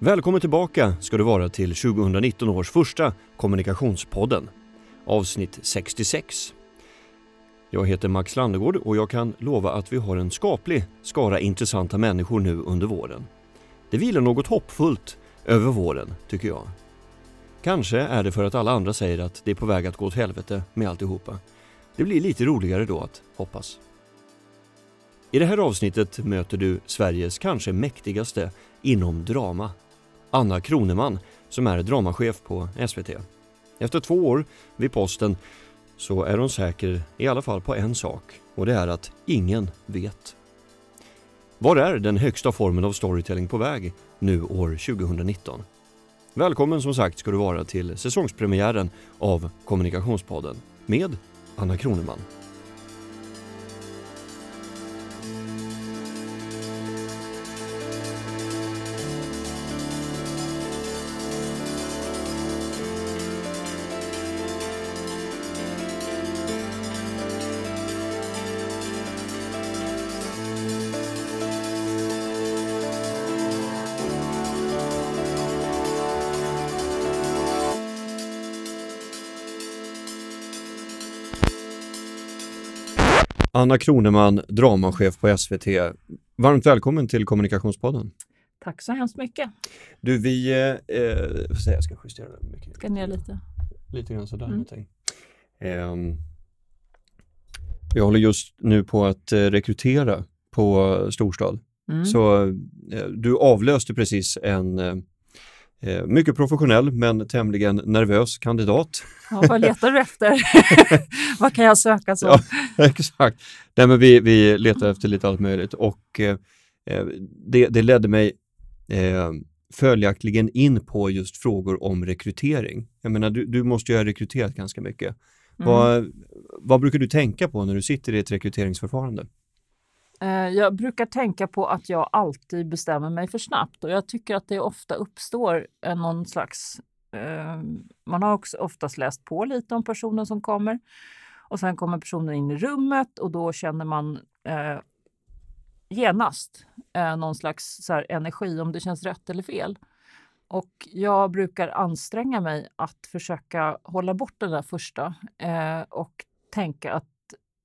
Välkommen tillbaka ska du vara till 2019 års första Kommunikationspodden, avsnitt 66. Jag heter Max Landegård och jag kan lova att vi har en skaplig skara intressanta människor nu under våren. Det vilar något hoppfullt över våren, tycker jag. Kanske är det för att alla andra säger att det är på väg att gå åt helvete med alltihopa. Det blir lite roligare då att hoppas. I det här avsnittet möter du Sveriges kanske mäktigaste inom drama, Anna Kroneman, som är dramachef på SVT. Efter två år vid posten så är hon säker i alla fall på en sak och det är att ingen vet. Var är den högsta formen av storytelling på väg nu år 2019? Välkommen som sagt ska du vara till säsongspremiären av Kommunikationspodden med Anna Kroneman. Anna Kroneman, dramachef på SVT. Varmt välkommen till Kommunikationspodden. Tack så hemskt mycket. Du, vi... Eh, eh, jag ska justera det mycket. Ska ner lite. Lite grann sådär. Mm. Eh, jag håller just nu på att eh, rekrytera på Storstad. Mm. Så eh, du avlöste precis en eh, eh, mycket professionell men tämligen nervös kandidat. Ja, vad letar du efter? vad kan jag söka som? Ja, exakt. Nej, men vi, vi letar efter lite allt möjligt och eh, eh, det, det ledde mig eh, följaktligen in på just frågor om rekrytering. Jag menar, du, du måste ju ha rekryterat ganska mycket. Mm. Vad, vad brukar du tänka på när du sitter i ett rekryteringsförfarande? Eh, jag brukar tänka på att jag alltid bestämmer mig för snabbt och jag tycker att det ofta uppstår eh, någon slags... Eh, man har också oftast läst på lite om personen som kommer och sen kommer personen in i rummet och då känner man eh, genast eh, någon slags så här, energi om det känns rätt eller fel. Och jag brukar anstränga mig att försöka hålla bort den där första eh, och tänka att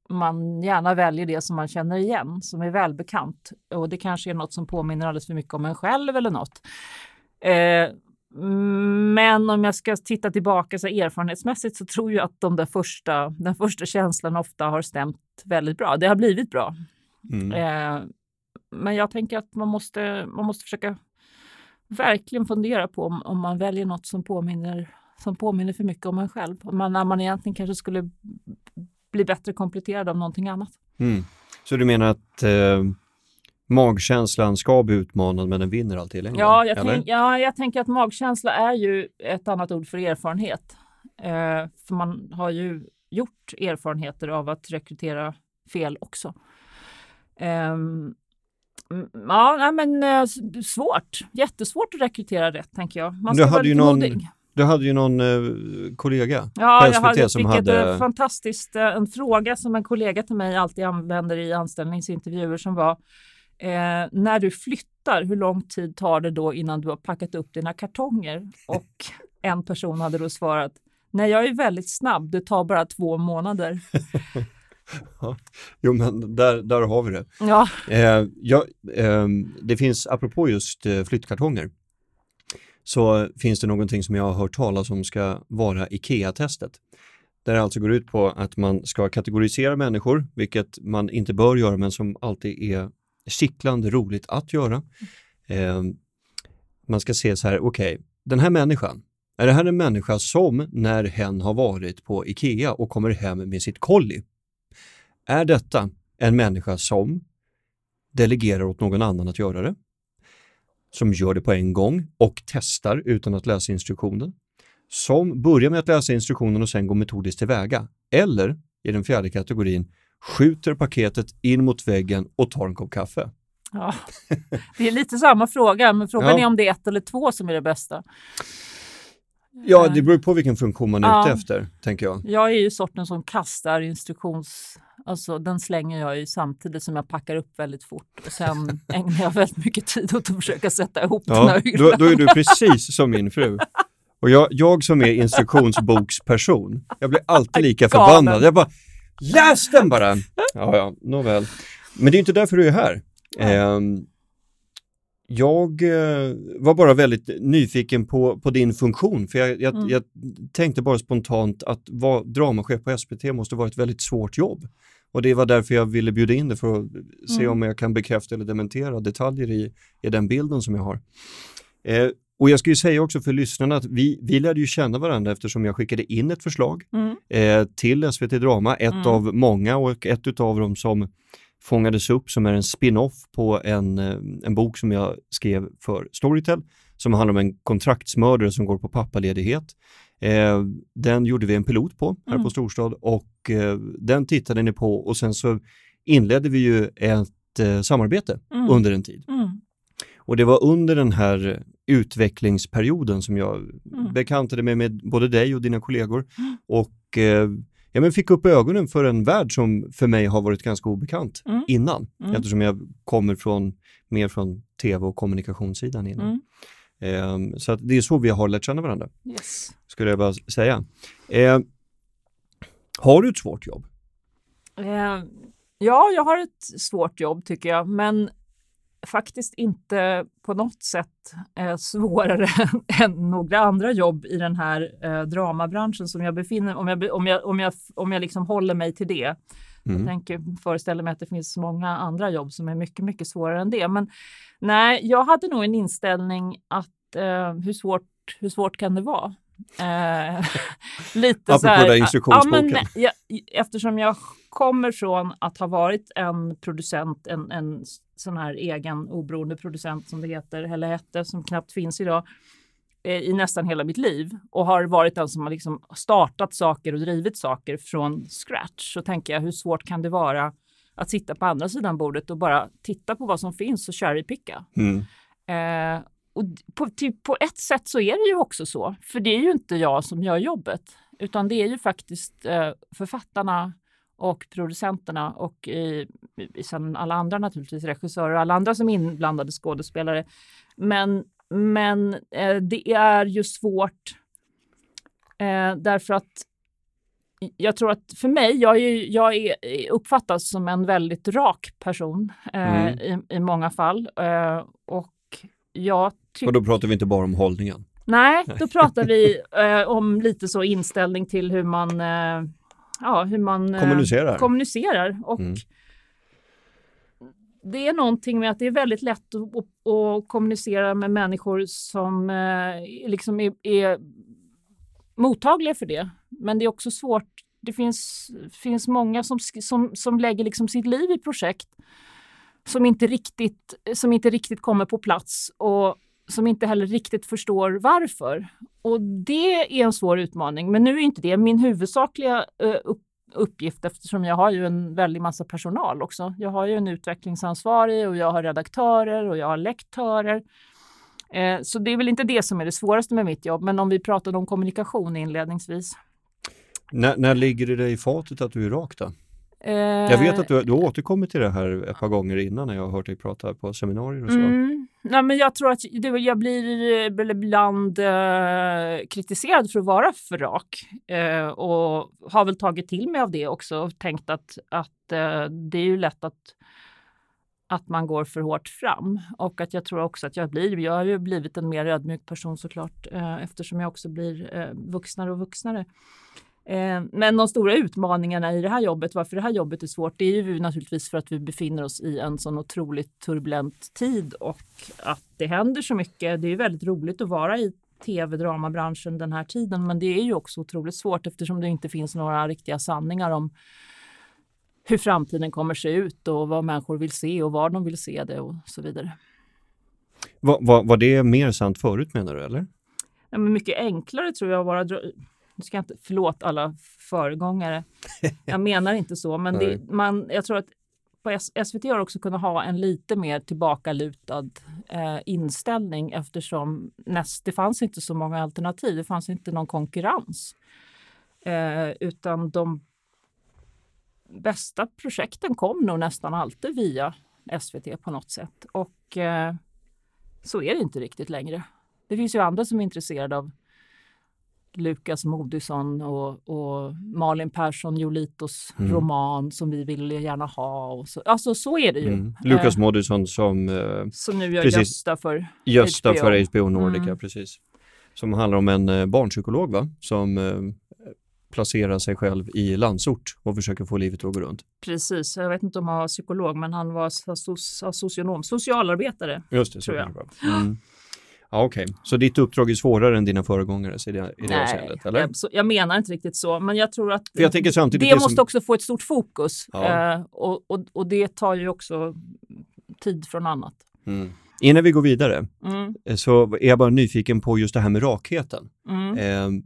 man gärna väljer det som man känner igen, som är välbekant. Och det kanske är något som påminner alldeles för mycket om en själv eller något. Eh, men om jag ska titta tillbaka så erfarenhetsmässigt så tror jag att de där första, den första känslan ofta har stämt väldigt bra. Det har blivit bra. Mm. Eh, men jag tänker att man måste, man måste försöka verkligen fundera på om, om man väljer något som påminner, som påminner för mycket om en själv. Man, när man egentligen kanske skulle bli bättre kompletterad av någonting annat. Mm. Så du menar att eh, magkänslan ska bli utmanad men den vinner alltid i längden? Ja jag, tänk, ja, jag tänker att magkänsla är ju ett annat ord för erfarenhet. Eh, för man har ju gjort erfarenheter av att rekrytera fel också. Ehm, mm, ja, nej, men eh, svårt. Jättesvårt att rekrytera rätt, tänker jag. Man Du ska hade vara ju någon modig. Du hade ju någon eh, kollega Ja, på SVT hade, som hade... ett eh, fantastiskt, eh, en fråga som en kollega till mig alltid använder i anställningsintervjuer som var eh, när du flyttar, hur lång tid tar det då innan du har packat upp dina kartonger? Och en person hade då svarat Nej, jag är väldigt snabb, det tar bara två månader. Jo, men där, där har vi det. Ja, Eh, ja, ehm, det finns, apropå just eh, flyttkartonger, så finns det någonting som jag har hört talas om ska vara IKEA-testet. Där det alltså går ut på att man ska kategorisera människor, vilket man inte bör göra men som alltid är kittlande roligt att göra. Eh, man ska se så här, okej, den här människan, är det här en människa som när hen har varit på IKEA och kommer hem med sitt kolli? Är detta en människa som delegerar åt någon annan att göra det, som gör det på en gång och testar utan att läsa instruktionen, som börjar med att läsa instruktionen och sen går metodiskt tillväga, eller i den fjärde kategorin skjuter paketet in mot väggen och tar en kopp kaffe. ja. det är lite samma fråga, men frågan Ja. är om det är ett eller två som är det bästa. Ja, det beror på vilken funktion man är Ja. ute efter, tänker jag. Jag är ju sorten som kastar Alltså, den slänger jag ju samtidigt som jag packar upp väldigt fort. Och sen ägnar jag väldigt mycket tid åt att försöka sätta ihop den Ja, här då, hyllan. då är du precis som min fru. Och jag, jag som är instruktionsboksperson, jag blir alltid lika förbannad. Jag bara, läs den bara! Ja, ja, nåväl. Men det är inte därför du är här. Ehm, jag eh, var bara väldigt nyfiken på, på din funktion, för jag, jag, Mm. jag tänkte bara spontant att vara dramachef på SVT måste vara ett väldigt svårt jobb. Och det var därför jag ville bjuda in dig för att se Mm. om jag kan bekräfta eller dementera detaljer i, i den bilden som jag har. Eh, och jag ska ju säga också för lyssnarna att vi, vi lärde ju känna varandra eftersom jag skickade in ett förslag Mm. eh, till SVT Drama, ett Mm. av många och ett utav dem som fångades upp som är en spin-off på en, eh, en bok som jag skrev för Storytel som handlar om en kontraktsmördare som går på pappaledighet. Eh, den gjorde vi en pilot på här Mm. på Storstad och eh, den tittade ni på och sen så inledde vi ju ett eh, samarbete Mm. under en tid. Mm. Och det var under den här utvecklingsperioden som jag Mm. bekantade mig med både dig och dina kollegor och eh, ja, men fick upp ögonen för en värld som för mig har varit ganska obekant Mm. innan Mm. eftersom jag kommer från mer från tv och kommunikationssidan innan. Mm. Eh, så att det är så vi har lärt känna varandra, Yes. skulle jag bara säga. Eh, har du ett svårt jobb? Eh, ja, jag har ett svårt jobb tycker jag, men faktiskt inte på något sätt eh, svårare än några andra jobb i den här eh, dramabranschen som jag befinner om jag, om jag, om jag, om jag liksom håller mig till det. Jag Mm. tänker, föreställer mig att det finns många andra jobb som är mycket, mycket svårare än det. Men nej, jag hade nog en inställning att eh, hur, svårt, hur svårt kan det vara? Eh, lite så här, instruktionsboken. Ja, men, jag, eftersom jag kommer från att ha varit en producent, en, en sån här egen oberoende producent som det heter, eller hette, som knappt finns idag, eh, i nästan hela mitt liv och har varit den som har liksom startat saker och drivit saker från scratch så tänker jag hur svårt kan det vara att sitta på andra sidan bordet och bara titta på vad som finns och cherrypicka. Mm. Eh, och på, typ, på ett sätt så är det ju också så, för det är ju inte jag som gör jobbet, utan det är ju faktiskt eh, författarna och producenterna och i, sen alla andra naturligtvis, regissörer och alla andra som är inblandade skådespelare. Men, men eh, det är ju svårt eh, därför att jag tror att för mig, jag, är, jag är, uppfattas som en väldigt rak person eh, Mm. i, i många fall. Eh, och jag. Och då pratar vi inte bara om hållningen. Nej, då pratar vi eh, om lite så inställning till hur man, eh, ja, hur man eh, Kommunicerar. kommunicerar. Och Mm. Det är någonting med att det är väldigt lätt att, att, kommunicera med människor som eh, liksom är, är mottagliga för det. Men det är också svårt. Det finns, finns många som, som, som lägger liksom sitt liv i projekt som inte, riktigt, som inte riktigt kommer på plats och som inte heller riktigt förstår varför. Och det är en svår utmaning. Men nu är inte det min huvudsakliga eh, uppgift eftersom jag har ju en väldig massa personal också. Jag har ju en utvecklingsansvarig och jag har redaktörer och jag har lektörer. Eh, så det är väl inte det som är det svåraste med mitt jobb. Men om vi pratade om kommunikation inledningsvis. När, när ligger det dig i fatet att du är rak då? Eh, Jag vet att du, du har återkommit till det här ett par gånger innan när jag har hört dig prata på seminarier och så. Mm. Nej, men jag tror att det, jag blir eh, ibland eh, kritiserad för att vara för rak eh, och har väl tagit till mig av det också och tänkt att, att eh, det är ju lätt att att man går för hårt fram och att jag tror också att jag blir, jag har ju blivit en mer ödmjuk person såklart eh, eftersom jag också blir eh, vuxnare och vuxnare. Eh, men de stora utmaningarna i det här jobbet, varför det här jobbet är svårt, det är ju naturligtvis för att vi befinner oss i en sån otroligt turbulent tid och att det händer så mycket. Det är väldigt roligt att vara i tv-dramabranschen den här tiden, men det är ju också otroligt svårt eftersom det inte finns några riktiga sanningar om hur framtiden kommer se ut och vad människor vill se och var de vill se det och så vidare. Var, var, var det mer sant förut menar du eller? Ja, men mycket enklare tror jag att vara nu ska jag inte, förlåt alla föregångare. Jag menar inte så, men det, man, jag tror att på SVT har också kunnat ha en lite mer tillbakalutad eh, inställning eftersom näst, det fanns inte så många alternativ. Det fanns inte någon konkurrens. Eh, utan de, bästa projekten kom nog nästan alltid via SVT på något sätt. Och eh, så är det inte riktigt längre. Det finns ju andra som är intresserade av Lukas Moodysson och, och Malin Persson Jolitos mm. roman som vi vill gärna ha. Och så. Alltså så är det ju. Mm. Lukas eh, Moodysson som... Eh, som nu gör precis, Gösta för Gösta HBO. för HBO Nordica, mm. precis. Som handlar om en eh, barnpsykolog va? som eh, placerar sig själv i landsort och försöker få livet att gå runt. Precis, jag vet inte om han var psykolog men han var socionom, socialarbetare. Just det, tror jag. Mm. Ja, Okej, okay. så ditt uppdrag är svårare än dina föregångare i det, i det Nej, avseendet? Eller? Jag, menar inte riktigt så, men jag tror att jag det, det måste som... också få ett stort fokus ja. eh, och, och, och, det tar ju också tid från annat. Mm. Innan vi går vidare mm. Eh, så är jag bara nyfiken på just det här med rakheten. Mm. Eh,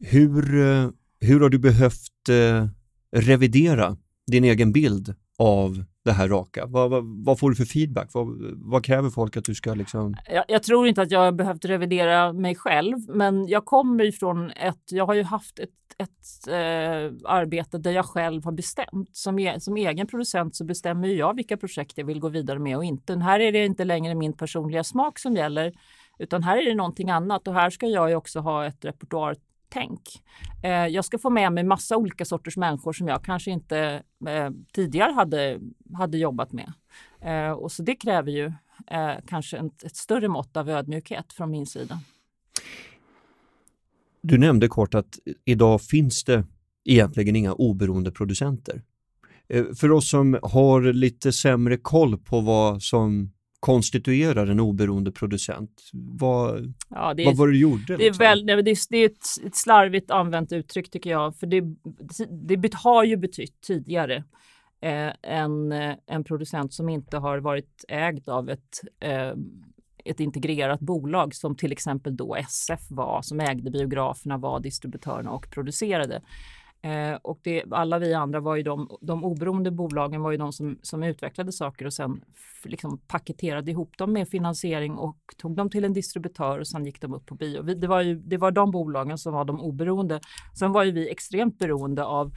hur, eh, hur har du behövt eh, revidera din egen bild av det här raka? Vad, vad, vad, får du för feedback? Vad, vad, kräver folk att du ska liksom... Jag, jag, tror inte att jag har behövt revidera mig själv, men jag kommer ifrån ett... Jag har ju haft ett, ett eh, arbete där jag själv har bestämt. Som, e, som egen producent så bestämmer jag vilka projekt jag vill gå vidare med och inte. Här är det inte längre min personliga smak som gäller, utan här är det någonting annat och här ska jag ju också ha ett repertoar tänk. Eh, jag ska få med mig massa olika sorters människor som jag kanske inte eh, tidigare hade, hade jobbat med. Eh, och så det kräver ju eh, kanske en, ett större mått av ödmjukhet från min sida. Du nämnde kort att idag finns det egentligen inga oberoende producenter. Eh, för oss som har lite sämre koll på vad som konstituerar en oberoende producent? Vad, ja, är, vad var det du gjorde? Det är, liksom? väl, det är, det är ett, ett, slarvigt använt uttryck tycker jag. För det, det har ju betytt tidigare eh, en, eh, en producent som inte har varit ägd av ett eh, ett integrerat bolag som till exempel då SF var, som ägde biograferna, var distributörerna och producerade. Eh, och det, alla vi andra var ju de, de oberoende bolagen var ju de som, som utvecklade saker och sen liksom paketerade ihop dem med finansiering och tog dem till en distributör och sen gick de upp på bio. Vi, det, var ju, det var de bolagen som var de oberoende. Sen var ju vi extremt beroende av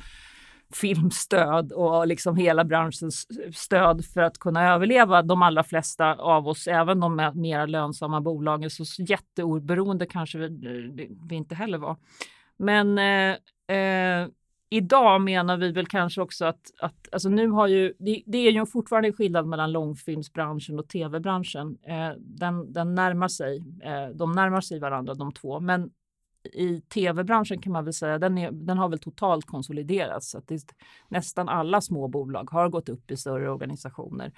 filmstöd och liksom hela branschens stöd för att kunna överleva. De allra flesta av oss, även de mer lönsamma bolagen, så jätteoberoende kanske vi, eh, vi inte heller var. Men eh, Eh, idag menar vi väl kanske också att, att alltså nu har ju, det, det är ju fortfarande skillnad mellan långfilmsbranschen och tv-branschen. Eh, den, den närmar sig, eh, de närmar sig varandra de två, men i tv-branschen kan man väl säga, den, är, den har väl totalt konsoliderats. Så att det, nästan alla små bolag har gått upp i större organisationer.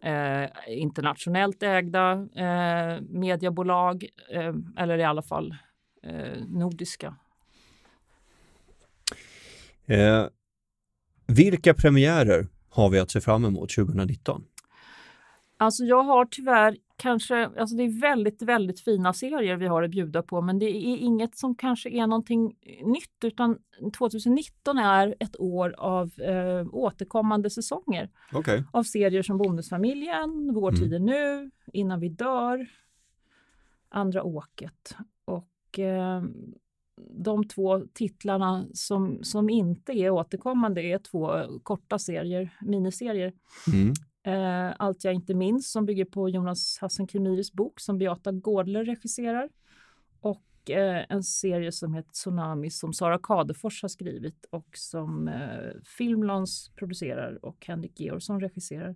Eh, internationellt ägda eh, mediebolag, eh, eller i alla fall eh, nordiska Eh, vilka premiärer har vi att se fram emot 2019? Alltså jag har tyvärr kanske, alltså det är väldigt, väldigt fina serier vi har att bjuda på, men det är inget som kanske är någonting nytt, utan 2019 är ett år av eh, återkommande säsonger. Okay. Av serier som Bonusfamiljen, Vår mm. tid är nu, Innan vi dör, Andra åket. Och eh, de två titlarna som, som inte är återkommande är två korta serier, miniserier. Mm. Eh, Allt jag inte minns som bygger på Jonas Hassan Khemiris bok som Beata Gårdler regisserar. Och eh, en serie som heter Tsunami som Sara Kadefors har skrivit och som eh, Filmlans producerar och Henrik Georgsson regisserar.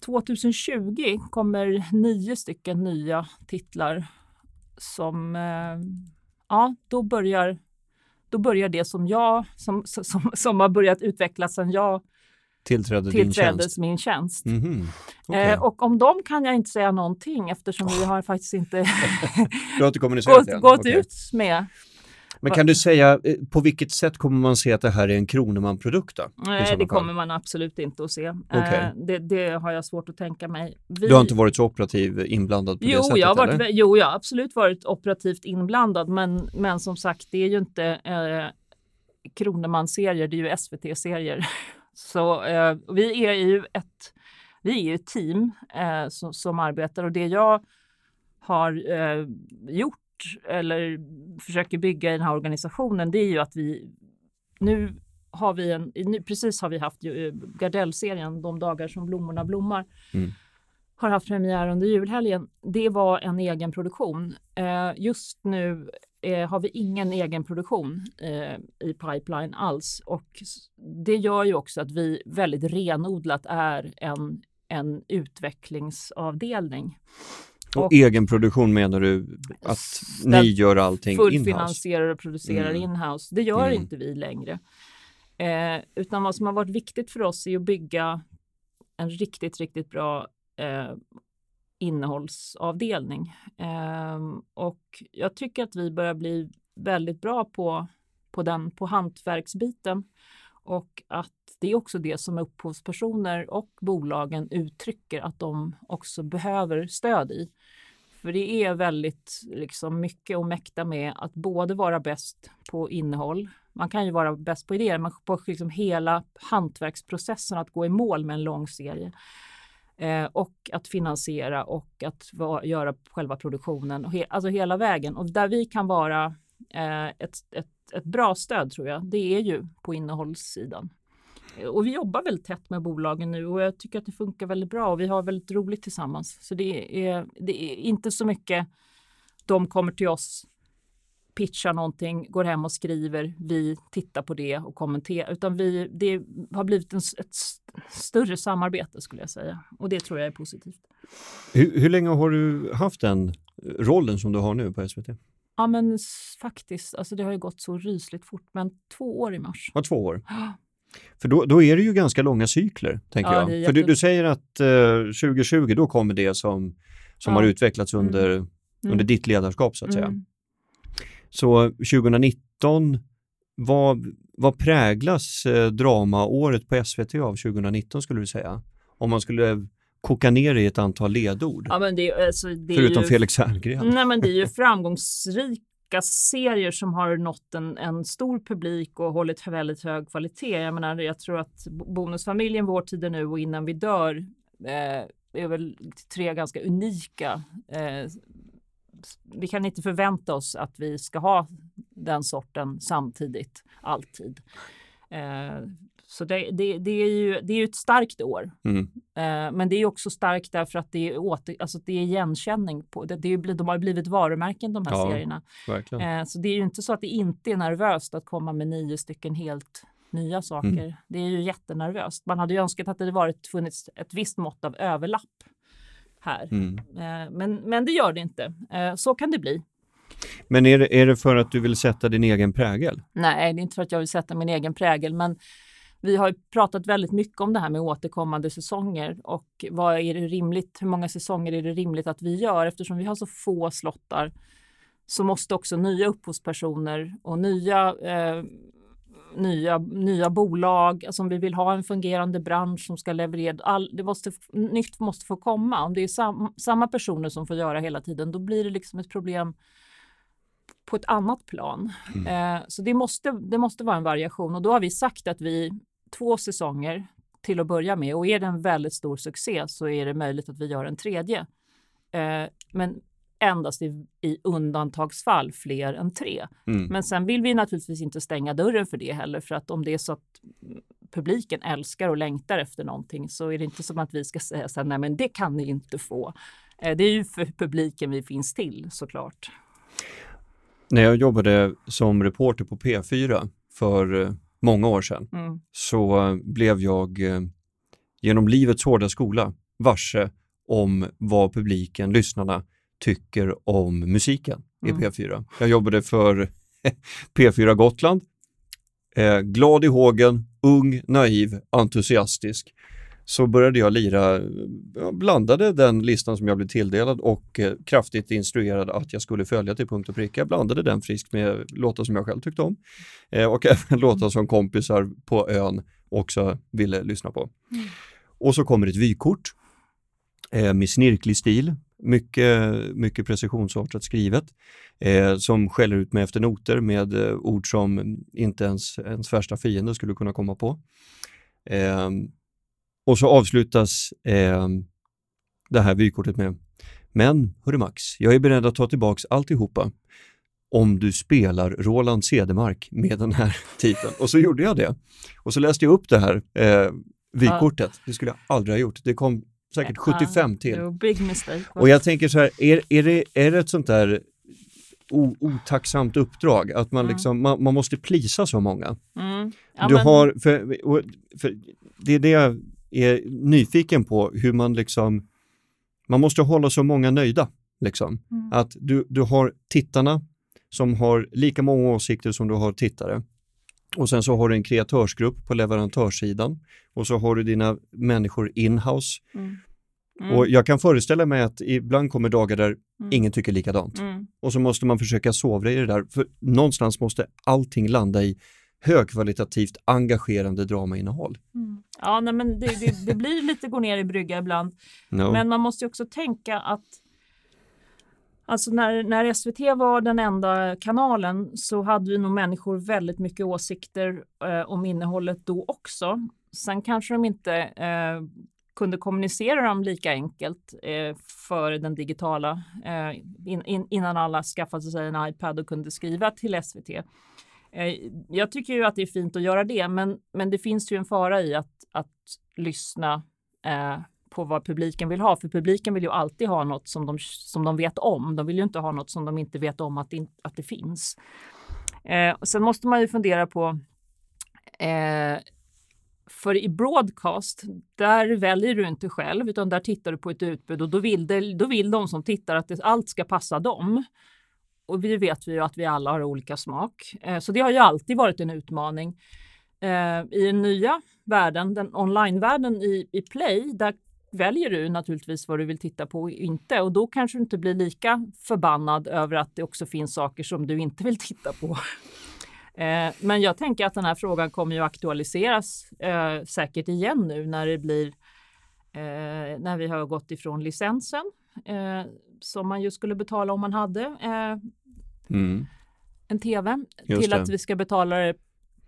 2020 ehm, kommer nio stycken nya titlar som, eh, ja, då börjar, då börjar det som jag, som, som, som har börjat utvecklas sedan jag tillträdde, tillträdde tjänst. min tjänst. Mm -hmm. okay. eh, och om dem kan jag inte säga någonting eftersom oh. vi har faktiskt inte gått, gått okay. ut med men kan du säga, eh, på vilket sätt kommer man se att det här är en Kroneman-produkt? Nej, det kommer man absolut inte att se. Okay. Eh, det, det, har jag svårt att tänka mig. Vi... Du har inte varit så operativ inblandad på jo, det sättet? Jag har varit, jo, jag har absolut varit operativt inblandad, men, men som sagt, det är ju inte eh, Kroneman-serier, det är ju SVT-serier. Så eh, vi är ju ett, vi är ett team eh, som, som arbetar och det jag har eh, gjort eller försöker bygga i den här organisationen, det är ju att vi, nu har vi en, nu, precis har vi haft uh, Gardell-serien De dagar som blommorna blommar. Mm. Har haft premiär under julhelgen. Det var en egen produktion. Uh, just nu uh, har vi ingen egen produktion i pipeline alls och det gör ju också att vi väldigt renodlat är en, en utvecklingsavdelning. Och, och egen produktion menar du att ni gör allting Fullfinansierar och producerar mm. inhouse. Det gör mm. inte vi längre. Eh, utan vad som har varit viktigt för oss är att bygga en riktigt, riktigt bra eh, innehållsavdelning. Eh, och jag tycker att vi börjar bli väldigt bra på, på den, på hantverksbiten. Och att det är också det som upphovspersoner och bolagen uttrycker att de också behöver stöd i. För det är väldigt liksom, mycket att mäkta med att både vara bäst på innehåll. Man kan ju vara bäst på idéer, men på liksom hela hantverksprocessen att gå i mål med en lång serie. Eh, och att finansiera och att va, göra själva produktionen, och he, alltså hela vägen. Och där vi kan vara eh, ett, ett, ett bra stöd tror jag, det är ju på innehållssidan. Och vi jobbar väldigt tätt med bolagen nu och jag tycker att det funkar väldigt bra och vi har väldigt roligt tillsammans. Så det är, det är inte så mycket de kommer till oss, pitchar någonting, går hem och skriver, vi tittar på det och kommenterar, utan vi, det har blivit en, ett större samarbete skulle jag säga och det tror jag är positivt. Hur, hur länge har du haft den rollen som du har nu på SVT? Ja men faktiskt, alltså det har ju gått så rysligt fort, men två år i mars. Ja, två år. För då, då är det ju ganska långa cykler, tänker ja, jag. För du, du, säger att eh, 2020, då kommer det som, som ja. har utvecklats mm. under, mm. under ditt ledarskap, så att säga. Mm. Så 2019, vad, vad präglas eh, dramaåret på SVT av 2019, skulle du säga? Om man skulle koka ner det i ett antal ledord. Ja, det, alltså, Förutom ju, Felix Herngren. Nej, men det är ju framgångsrik olika serier som har nått en, en stor publik och hållit väldigt hög kvalitet. Jag menar, jag tror att Bonusfamiljen, Vår tid är nu och Innan vi dör eh, är väl tre ganska unika. Eh, vi kan inte förvänta oss att vi ska ha den sorten samtidigt, alltid. Eh, så det, det, det, är ju, det är ett starkt år. Mm. Eh, men det är också starkt därför att det är, åter, alltså det är igenkänning. På, det, det är, de har blivit varumärken de här ja, serierna. Eh, så det är ju inte så att det inte är nervöst att komma med nio stycken helt nya saker. Mm. Det är ju jättenervöst. Man hade ju önskat att det varit funnits ett visst mått av överlapp här. Mm. Eh, men, men det gör det inte. Så kan det bli. Men är det, är det för att du vill sätta din egen prägel? Nej, det är inte för att jag vill sätta min egen prägel, men vi har pratat väldigt mycket om det här med återkommande säsonger och vad är det rimligt? Hur många säsonger är det rimligt att vi gör? Eftersom vi har så få slottar så måste också nya upphovspersoner och nya eh, nya, nya bolag, alltså om vi vill ha en fungerande bransch som ska leverera, all, det måste, nytt måste få komma. Om det är sam, samma personer som får göra hela tiden, då blir det liksom ett problem på ett annat plan. Mm. Eh, så det måste, det måste vara en variation och då har vi sagt att vi två säsonger till att börja med och är det en väldigt stor succé så är det möjligt att vi gör en tredje. Eh, men endast i, i, undantagsfall fler än tre. Mm. Men sen vill vi naturligtvis inte stänga dörren för det heller för att om det är så att publiken älskar och längtar efter någonting så är det inte som att vi ska säga så här, nej men det kan ni inte få. Eh, det är ju för publiken vi finns till såklart. När jag jobbade som reporter på P4 för eh, många år sedan mm. så blev jag eh, genom livets hårda skola varse om vad publiken, lyssnarna, tycker om musiken mm. i P4. Jag jobbade för P4 Gotland. Eh, glad i hågen, ung, naiv, entusiastisk så började jag lira, jag blandade den listan som jag blev tilldelad och eh, kraftigt instruerad att jag skulle följa till punkt och pricka. Jag blandade den friskt med låtar som jag själv tyckte om eh, och även låtar som kompisar på ön också ville lyssna på. Mm. Och så kommer ett vykort eh, med snirklig stil, mycket, mycket precisionsartat skrivet, eh, som skäller ut mig efter noter med eh, ord som inte ens ens värsta fiende skulle kunna komma på. Eh, och så avslutas eh, det här vykortet med Men, hörru Max, jag är beredd att ta tillbaks alltihopa. om du spelar Roland Cedermark med den här titeln. Och så gjorde jag det. Och så läste jag upp det här eh, vykortet. Det skulle jag aldrig ha gjort. Det kom säkert 75 till. Big mistake. Och jag tänker så här, är, är, det, är det ett sånt där o, otacksamt uppdrag att man, Mm. liksom, man, man måste plisa så många? Mm. Ja, du men- har, för, för det är det jag är nyfiken på, hur man liksom, man måste hålla så många nöjda. Liksom. Mm. Att du, du har tittarna som har lika många åsikter som du har tittare. Och sen så har du en kreatörsgrupp på leverantörssidan och så har du dina människor in-house. Mm. Mm. Och jag kan föreställa mig att ibland kommer dagar där Mm. ingen tycker likadant. Mm. Och så måste man försöka sovra i det där, för någonstans måste allting landa i högkvalitativt engagerande dramainnehåll. Mm. Ja, nej, men det, det, det blir lite gå ner i brygga ibland. No. Men man måste ju också tänka att Alltså när, när SVT var den enda kanalen så hade ju nog människor väldigt mycket åsikter eh, om innehållet då också. Sen kanske de inte eh, kunde kommunicera dem lika enkelt eh, för den digitala eh, in, in, innan alla skaffade sig en iPad och kunde skriva till SVT. Eh, jag tycker ju att det är fint att göra det, men, men det finns ju en fara i att, att lyssna eh, på vad publiken vill ha. För publiken vill ju alltid ha något som de, som de vet om. De vill ju inte ha något som de inte vet om att det, in- att det finns. Eh, sen måste man ju fundera på eh, för i broadcast, där väljer du inte själv, utan där tittar du på ett utbud och då vill, det, då vill de som tittar att det, allt ska passa dem. Och vi vet vi ju att vi alla har olika smak. Eh, så det har ju alltid varit en utmaning. Eh, I den nya världen, den online-världen i, i Play, där väljer du naturligtvis vad du vill titta på och inte. Och då kanske du inte blir lika förbannad över att det också finns saker som du inte vill titta på. Eh, men jag tänker att den här frågan kommer ju aktualiseras eh, säkert igen nu när det blir eh, när vi har gått ifrån licensen eh, som man ju skulle betala om man hade eh, Mm. en tv Just till det. att vi ska betala det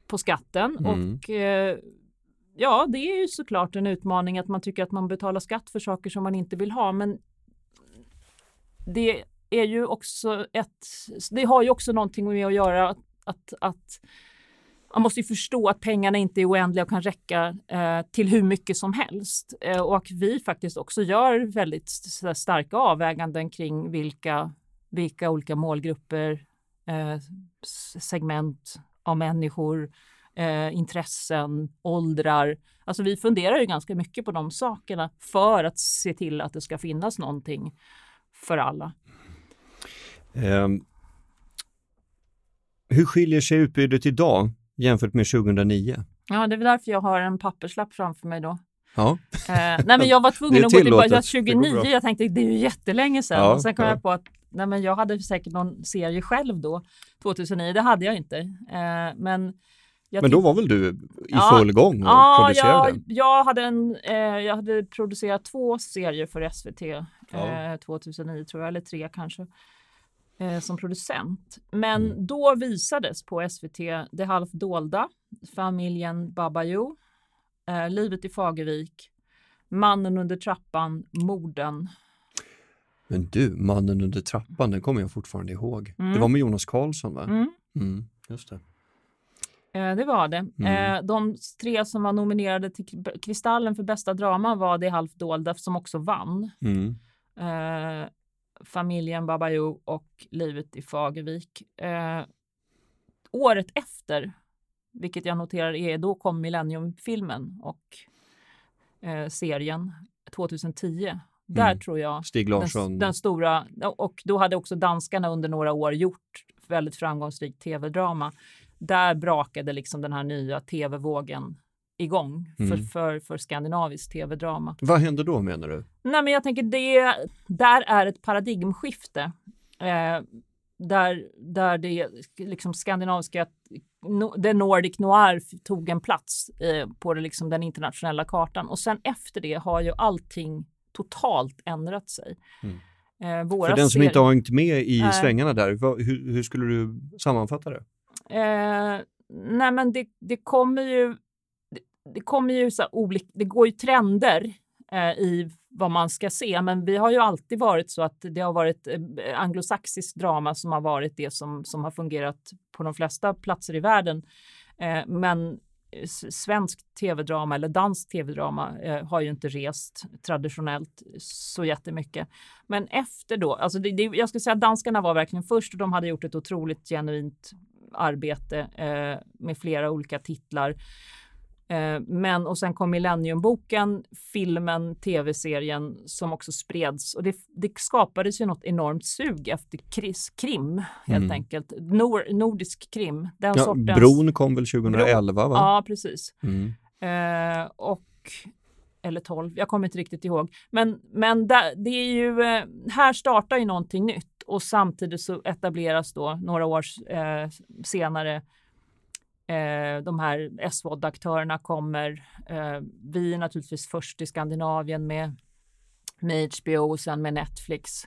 på skatten. Mm. Och eh, ja, det är ju såklart en utmaning att man tycker att man betalar skatt för saker som man inte vill ha. Men det är ju också ett, det har ju också någonting med att göra att, att, att man måste ju förstå att pengarna inte är oändliga och kan räcka eh, till hur mycket som helst. Eh, och att vi faktiskt också gör väldigt starka avväganden kring vilka, vilka olika målgrupper, eh, segment av människor, eh, intressen, åldrar. Alltså vi funderar ju ganska mycket på de sakerna för att se till att det ska finnas någonting för alla. Um. hur skiljer sig utbudet idag jämfört med 2009? Ja, det är väl därför jag har en papperslapp framför mig då. Ja, Eh, nej, men jag var tvungen att gå tillbaka 29. bra. Jag tänkte det är ju jättelänge sedan. Ja, och sen kom ja. jag på att nej, men jag hade säkert någon serie själv då, 2009. Det hade jag inte. Eh, men jag men då var väl du i Ja, full gång och Ja, producerade? jag, jag, hade en, eh, jag hade producerat två serier för SVT Ja. eh, 2009 tror jag, eller tre kanske, eh, som producent. Men Mm. då visades på SVT Det halvt dolda, Familjen Babajo, eh, Livet i Fagervik, Mannen under trappan, Morden. Men du, Mannen under trappan, den kommer jag fortfarande ihåg. Mm. Det var med Jonas Karlsson va? Mm. Mm, just det. Eh, det var det. Mm. Eh, de tre som var nominerade till Kristallen för bästa drama var Det halvt dolda som också vann. Mm. eh, familjen Babajo och livet i Fagervik. Eh, året efter, vilket jag noterar är, då kom Millennium-filmen och eh, serien 2010. Där Mm. tror jag Stig Larsson. den, den stora, och då hade också danskarna under några år gjort väldigt framgångsrikt tv-drama. Där brakade liksom den här nya tv-vågen igång för, Mm. för, för skandinaviskt tv-drama. Vad hände då menar du? Nej, men jag tänker det där är ett paradigmskifte. Eh, där, där det liksom skandinaviska, no, Nordic noir tog en plats eh, på det, liksom, den internationella kartan. Och sen efter det har ju allting totalt ändrat sig. Mm. Eh, För den som inte har hängt med i Nej. svängarna där, vad, hur, hur skulle du sammanfatta det? Eh, nej, men det, det kommer ju. Det, kommer ju så olika. Det går ju trender eh, i vad man ska se. Men vi har ju alltid varit så att det har varit eh, eh anglosaxiskt drama som har varit det som, som har fungerat på de flesta platser i världen. Eh, men eh, svensk tv-drama eller dansk tv-drama eh, har ju inte rest traditionellt så jättemycket. Men efter då, alltså det, det, jag skulle säga att danskarna var verkligen först och de hade gjort ett otroligt genuint arbete eh, med flera olika titlar. Eh, men och sen kom Millenniumboken, filmen, tv-serien som också spreds och det, det skapades ju något enormt sug efter kris, krim helt mm. enkelt. Nor, nordisk krim. Den ja, sortens... Bron kom väl 2011? Bro, va? Ja, precis. Mm. Eh, och eller 12, jag kommer inte riktigt ihåg. Men, men där, det är ju, eh, här startar ju någonting nytt och samtidigt så etableras då några år eh, senare Eh, de här SVOD-aktörerna kommer. Eh, vi är naturligtvis först i Skandinavien med, med HBO och sen med Netflix.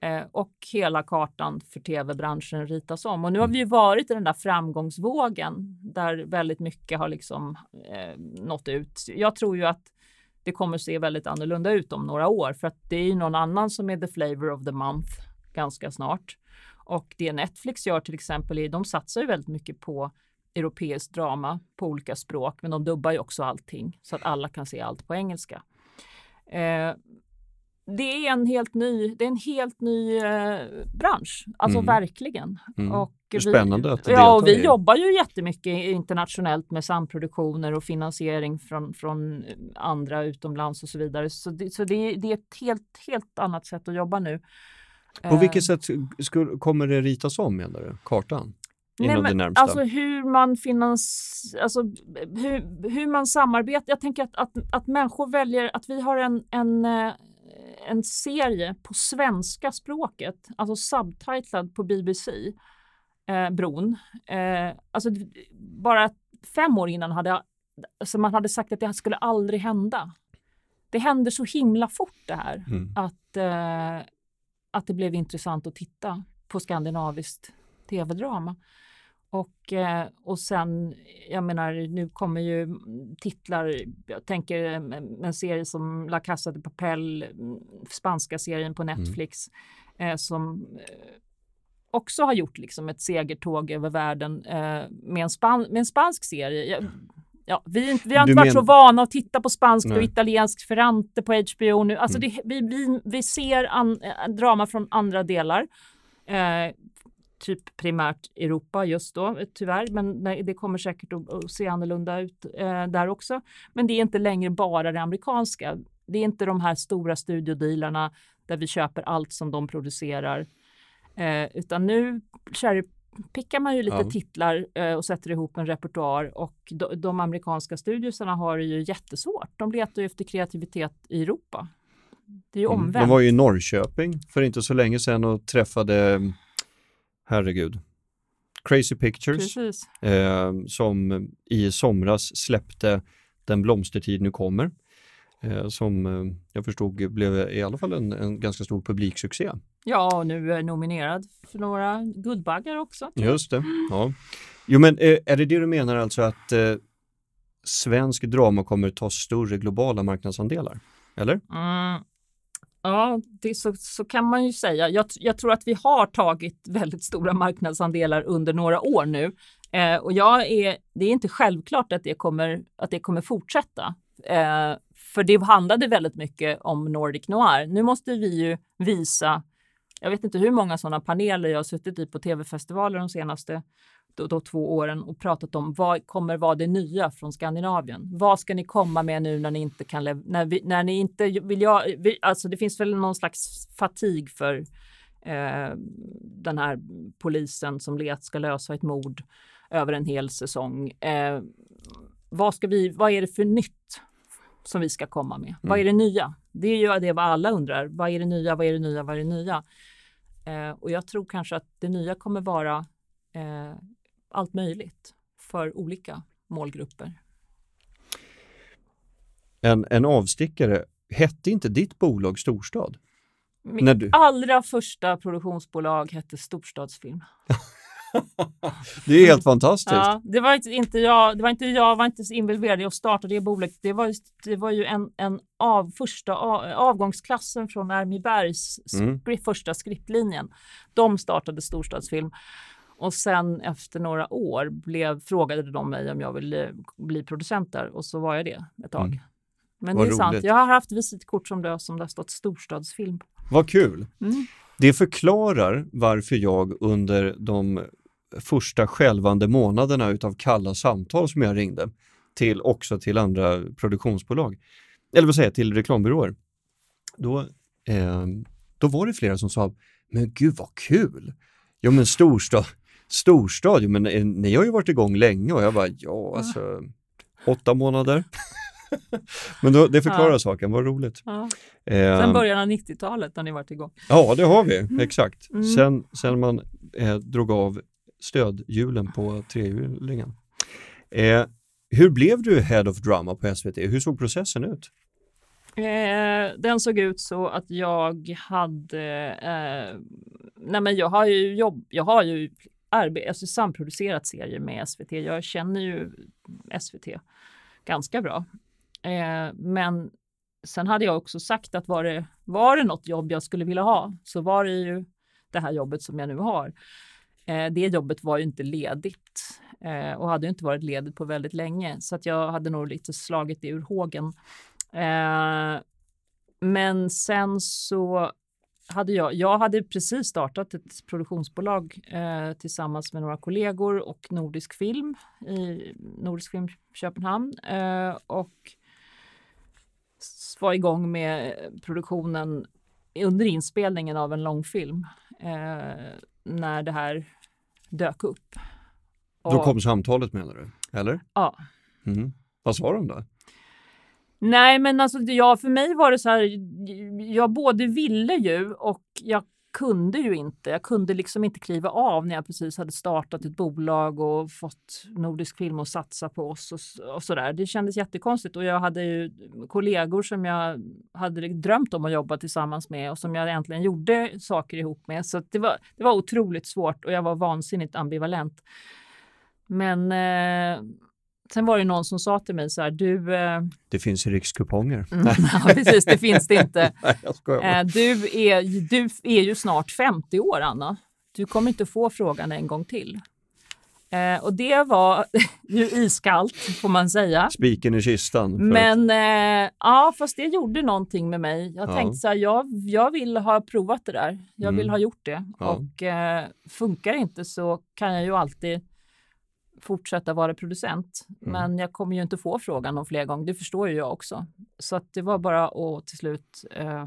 Eh, och hela kartan för tv-branschen ritas om. Och nu har vi ju varit i den där framgångsvågen där väldigt mycket har liksom eh, nått ut. Jag tror ju att det kommer se väldigt annorlunda ut om några år för att det är ju någon annan som är the flavor of the month ganska snart. Och det Netflix gör till exempel är de satsar ju väldigt mycket på europeiskt drama på olika språk, men de dubbar ju också allting så att alla kan se allt på engelska. Eh, det är en helt ny, det är en helt ny eh, bransch, alltså mm. verkligen. Mm. Och vi, Spännande att Ja, och vi jobbar ju jättemycket internationellt med samproduktioner och finansiering från, från andra utomlands och så vidare. Så det, så det, det är ett helt, helt annat sätt att jobba nu. På vilket eh. sätt skulle, kommer det ritas om menar du, kartan? Nej, men, alltså hur man finans, alltså hur, hur man samarbetar. Jag tänker att, att, att människor väljer att vi har en, en, eh, en serie på svenska språket, alltså subtitlad på BBC, eh, Bron. Eh, alltså bara fem år innan hade alltså man hade sagt att det skulle aldrig hända. Det händer så himla fort det här mm. att, eh, att det blev intressant att titta på skandinaviskt tv-drama. Och, eh, och sen, jag menar, nu kommer ju titlar, jag tänker en serie som La Casa de Papel, spanska serien på mm. Netflix, mm. som eh, också har gjort liksom ett segertåg över världen med en, span, med en spansk serie. Ja, vi, vi har inte du varit men... så vana att titta på spanskt och italienskt Ferrante på HBO nu. Alltså mm. det, vi, vi, vi ser an, drama från andra delar. Eh, typ primärt Europa just då, tyvärr. Men det kommer säkert att, se annorlunda ut eh, där också. Men det är inte längre bara det amerikanska. Det är inte de här stora studiodealarna där vi köper allt som de producerar. Eh, utan nu pickar man ju lite ja. titlar eh, och sätter ihop en repertoar och de, de amerikanska studiosarna har det ju jättesvårt. De letar ju efter kreativitet i Europa. Det är ju omvänt. De var ju i Norrköping för inte så länge sedan och träffade herregud. Crazy Pictures eh, som i somras släppte Den blomstertid nu kommer. Eh, som eh, jag förstod blev i alla fall en, en ganska stor publiksuccé. Ja, och nu är nominerad för några Guldbaggar också. Just det. Ja. Jo, men eh, är det det du menar alltså att eh, svensk drama kommer ta större globala marknadsandelar? Eller? Mm, Ja, det så, så kan man ju säga. Jag, jag, tror att vi har tagit väldigt stora marknadsandelar under några år nu. Eh, och jag är, det är inte självklart att det kommer, att det kommer fortsätta. Eh, för det handlade väldigt mycket om Nordic Noir. Nu måste vi ju visa, jag vet inte hur många sådana paneler jag har suttit i på tv-festivaler de senaste då, då, två åren och pratat om vad kommer vara det nya från Skandinavien? Vad ska ni komma med nu när ni inte kan när, vi, när ni inte vill jag, vi, alltså det finns väl någon slags fatig för eh, den här polisen som let ska lösa ett mord över en hel säsong. Eh, vad ska vi, vad är det för nytt som vi ska komma med? Mm. Vad är det nya? Det är ju det vad alla undrar. Vad är det nya? Vad är det nya? Vad är det nya? Eh, och jag tror kanske att det nya kommer vara eh, allt möjligt för olika målgrupper. En, en avstickare, hette inte ditt bolag Storstad? Mitt du... allra första produktionsbolag hette Storstadsfilm. det är helt fantastiskt. Ja, det var inte jag, det var inte jag var inte involverad i att starta det bolaget. Det var, det var ju en, en av första avgångsklassen från Armibergs mm. första skriptlinjen. De startade storstadsfilm. Och sen efter några år blev, frågade de mig om jag ville bli producent där och så var jag det ett tag. Mm. Men Vad det är roligt. sant, jag har haft visitkort som det, som det har stått storstadsfilm på. Vad kul! Mm. Det förklarar varför jag under de första skälvande månaderna utav kalla samtal som jag ringde till också till andra produktionsbolag, eller vad säger jag, till reklambyråer. Då, eh, då var det flera som sa, men gud vad kul! Ja men storstad, storstad, men ni har ju varit igång länge och jag bara, ja alltså, åtta månader. Men då, det förklarar ja. saken, vad roligt. Ja. Eh, sen början av 90-talet har ni varit igång. Ja, det har vi, mm. exakt. Mm. Sen, sen man eh, drog av stödhjulen på trehjulingen. Eh, hur blev du Head of Drama på SVT? Hur såg processen ut? Eh, den såg ut så att jag hade, eh, nej men jag har ju jobb, jag har ju alltså samproducerat serier med SVT. Jag känner ju SVT ganska bra. Eh, men sen hade jag också sagt att var det, var det något jobb jag skulle vilja ha så var det ju det här jobbet som jag nu har. Eh, det jobbet var ju inte ledigt eh, och hade inte varit ledigt på väldigt länge så att jag hade nog lite slagit det ur hågen. Eh, men sen så hade jag, jag hade precis startat ett produktionsbolag eh, tillsammans med några kollegor och Nordisk Film i Nordisk Film Köpenhamn eh, och var igång med produktionen under inspelningen av en långfilm eh, när det här dök upp. Och, då kom samtalet menar du? Eller? Ja. Mm. Vad sa de då? Nej, men alltså ja, för mig var det så här. Jag både ville ju och jag kunde ju inte. Jag kunde liksom inte kliva av när jag precis hade startat ett bolag och fått Nordisk film att satsa på oss och, och så där. Det kändes jättekonstigt och jag hade ju kollegor som jag hade drömt om att jobba tillsammans med och som jag äntligen gjorde saker ihop med. Så det var, det var otroligt svårt och jag var vansinnigt ambivalent. Men eh, Sen var det någon som sa till mig så här, du... Eh... Det finns rikskuponger. Mm, ja, precis, det finns det inte. Nej, eh, du, är, du är ju snart 50 år, Anna. Du kommer inte få frågan en gång till. Eh, och det var ju iskallt, får man säga. Spiken i kistan. Men att... eh, ja, fast det gjorde någonting med mig. Jag ja. tänkte så här, jag, jag vill ha provat det där. Jag mm. vill ha gjort det. Ja. Och eh, funkar inte så kan jag ju alltid fortsätta vara producent. Mm. Men jag kommer ju inte få frågan om fler gånger. Det förstår ju jag också. Så att det var bara att till slut eh,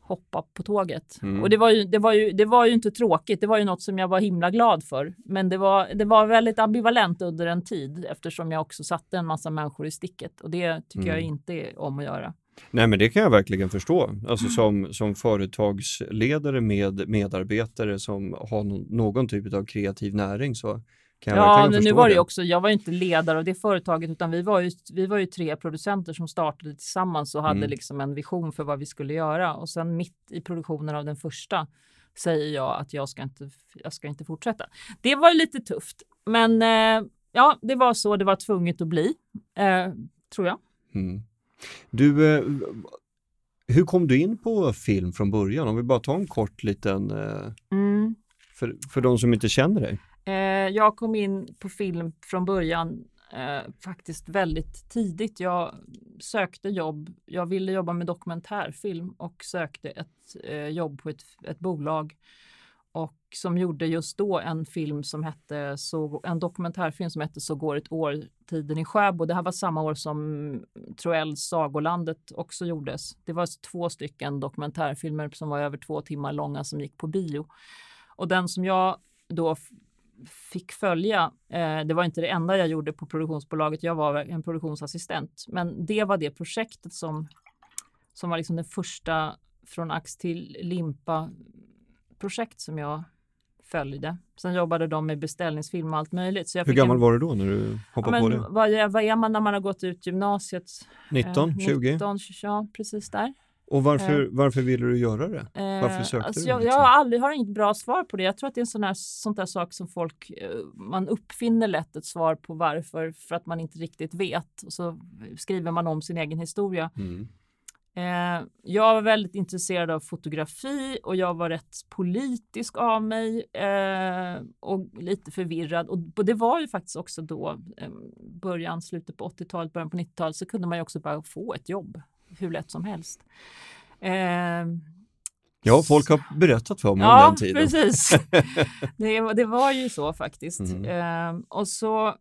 hoppa på tåget. Mm. Och det var, ju, det, var ju, det var ju inte tråkigt. Det var ju något som jag var himla glad för. Men det var, det var väldigt ambivalent under en tid eftersom jag också satte en massa människor i sticket. Och det tycker mm. jag inte om att göra. Nej, men det kan jag verkligen förstå. Alltså som, som företagsledare med medarbetare som har någon typ av kreativ näring så ja, men nu var det, det också, jag var inte ledare av det företaget utan vi var ju, vi var ju tre producenter som startade tillsammans och hade mm. liksom en vision för vad vi skulle göra och sen mitt i produktionen av den första säger jag att jag ska inte, jag ska inte fortsätta. Det var lite tufft, men eh, ja, det var så det var tvunget att bli, eh, tror jag. Mm. Du, eh, hur kom du in på film från början? Om vi bara tar en kort liten, eh, mm. för, för de som inte känner dig. Eh, jag kom in på film från början eh, faktiskt väldigt tidigt. Jag sökte jobb. Jag ville jobba med dokumentärfilm och sökte ett eh, jobb på ett, ett bolag och som gjorde just då en film som hette så, en dokumentärfilm som hette Så går ett år, tiden i Sjöbo. Det här var samma år som Troells Sagolandet också gjordes. Det var två stycken dokumentärfilmer som var över två timmar långa som gick på bio. Och den som jag då fick följa. Eh, det var inte det enda jag gjorde på produktionsbolaget. Jag var en produktionsassistent, men det var det projektet som som var liksom det första från ax till limpa projekt som jag följde. Sen jobbade de med beställningsfilm och allt möjligt. Så Hur gammal en... var du då när du hoppade ja, på det? Vad, vad är man när man har gått ut gymnasiet? 19, eh, 20? 19, ja, precis där. Och varför, varför ville du göra det? Varför sökte alltså du? jag, liksom? jag har aldrig har inget bra svar på det. Jag tror att det är en sån här, sånt där sak som folk, eh, man uppfinner lätt ett svar på varför för att man inte riktigt vet. Och så skriver man om sin egen historia. Mm. Eh, jag var väldigt intresserad av fotografi och jag var rätt politisk av mig eh, och lite förvirrad. Och det var ju faktiskt också då, eh, början, slutet på 80-talet, början på 90-talet, så kunde man ju också bara få ett jobb hur lätt som helst. Eh, Ja, folk har berättat för mig om ja, den tiden. precis. det, det var ju så faktiskt. Mm. Eh, och så,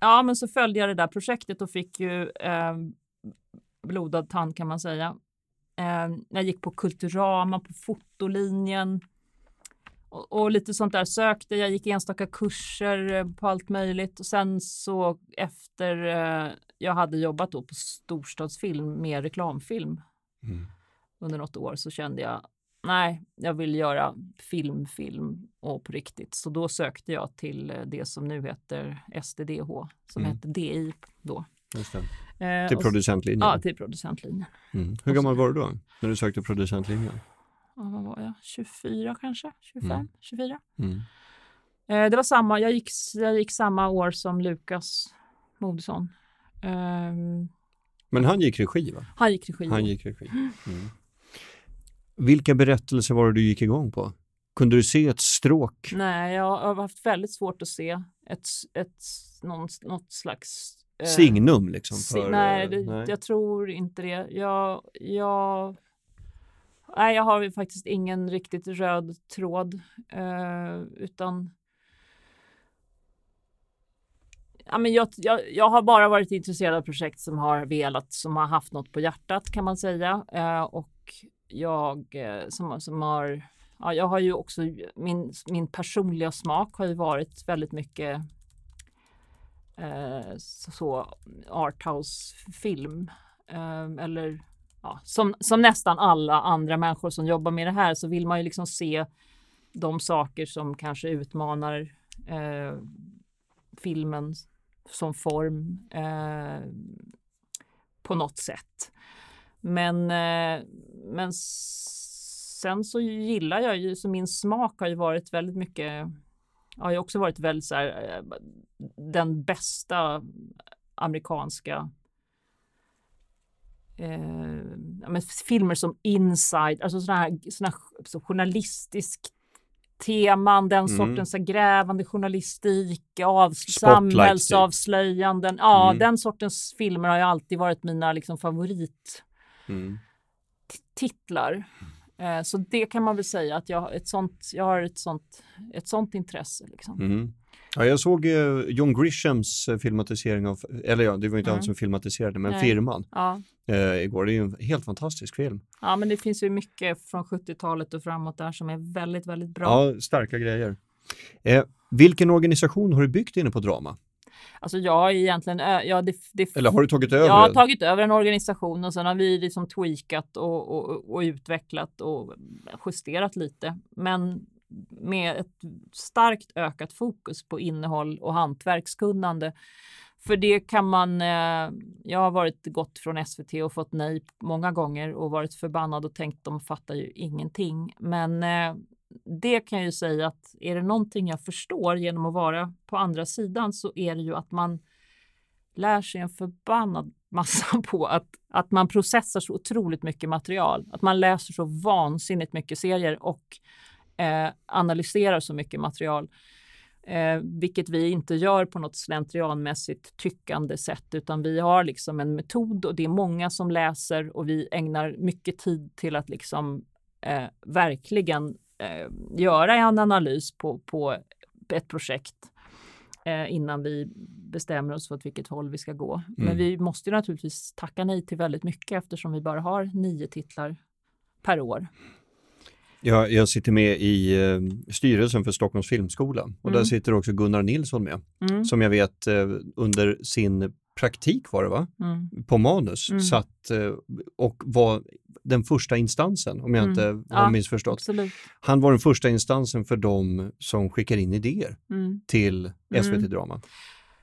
ja, men så följde jag det där projektet och fick ju eh, blodad tand kan man säga. Eh, jag gick på Kulturama, på fotolinjen och, och, lite sånt där sökte. Jag gick enstaka kurser eh, på allt möjligt och sen så efter eh, jag hade jobbat då på storstadsfilm med reklamfilm Mm. under något år så kände jag nej, jag vill göra film, film och på riktigt. Så då sökte jag till eh, det som nu heter SDDH, som Mm. hette DI då. Eh, Till producentlinjen? Ja, till producentlinjen. Mm. Hur gammal var du då, när du sökte producentlinjen? Ja, vad var jag? 24 kanske? 25? Mm. 24? Mm. Eh, det var samma, jag gick, jag gick samma år som Lukas Moodysson. Ehm, Men han gick regi, va? han gick regi. Han gick regi. Mm. Vilka berättelser var det du gick igång på? Kunde du se ett stråk? Nej, jag har haft väldigt svårt att se ett, ett, någon, något slags... eh, Signum liksom? För, nej, eh, det, jag tror inte det. Jag, jag, nej, jag har faktiskt ingen riktigt röd tråd, eh, utan Ja, men jag, jag, jag har bara varit intresserad av projekt som har velat, som har haft något på hjärtat kan man säga. Eh, och jag eh, som, som har, ja, jag har ju också, min, min personliga smak har ju varit väldigt mycket eh, så, så arthouse-film. Eh, eller ja, som, som nästan alla andra människor som jobbar med det här så vill man ju liksom se de saker som kanske utmanar eh, filmen som form eh, på något sätt. Men, eh, men sen så gillar jag ju, så min smak har ju varit väldigt mycket, har ju också varit väldigt så här, eh, den bästa amerikanska eh, men filmer som Inside, alltså sådana här, såna här så journalistisk teman, den Mm. sortens grävande journalistik, av, typ. samhällsavslöjanden. Ja, Mm. den sortens filmer har ju alltid varit mina liksom, favorittitlar. Mm. Eh, så det kan man väl säga att jag, ett sånt, jag har ett sånt, ett sånt intresse. Liksom. Ja, jag såg eh, John Grishams eh, filmatisering av, eller ja, det var inte Mm. han som filmatiserade, men Nej. Firman Ja. eh, igår. Det är ju en helt fantastisk film. ja, men det finns ju mycket från 70-talet och framåt där som är väldigt, väldigt bra. Ja, starka grejer. Eh, vilken organisation har du byggt inne på Drama? Alltså jag är egentligen, ja, det, det, Eller har du tagit över? Jag har tagit över en organisation och sen har vi liksom tweakat och, och, och utvecklat och justerat lite. Men med ett starkt ökat fokus på innehåll och hantverkskunnande. För det kan man, eh, jag har varit gått från SVT och fått nej många gånger och varit förbannad och tänkt de fattar ju ingenting. Men eh, det kan jag ju säga att är det någonting jag förstår genom att vara på andra sidan så är det ju att man lär sig en förbannad massa på att, att man processar så otroligt mycket material. Att man läser så vansinnigt mycket serier och eh, analyserar så mycket material. Eh, vilket vi inte gör på något slentrianmässigt tyckande sätt, utan vi har liksom en metod och det är många som läser och vi ägnar mycket tid till att liksom eh, verkligen eh, göra en analys på, på ett projekt eh, innan vi bestämmer oss för åt vilket håll vi ska gå. Men Mm. vi måste naturligtvis tacka nej till väldigt mycket eftersom vi bara har nio titlar per år. Jag, jag sitter med i eh, styrelsen för Stockholms filmskola och där Mm. sitter också Gunnar Nilsson med, Mm, som jag vet eh, under sin praktik var det va? mm, På manus Mm. satt eh, och var den första instansen, om jag Mm. inte har Ja, missförstått. absolut. Han var den första instansen för de som skickar in idéer Mm. till Mm. SVT Drama.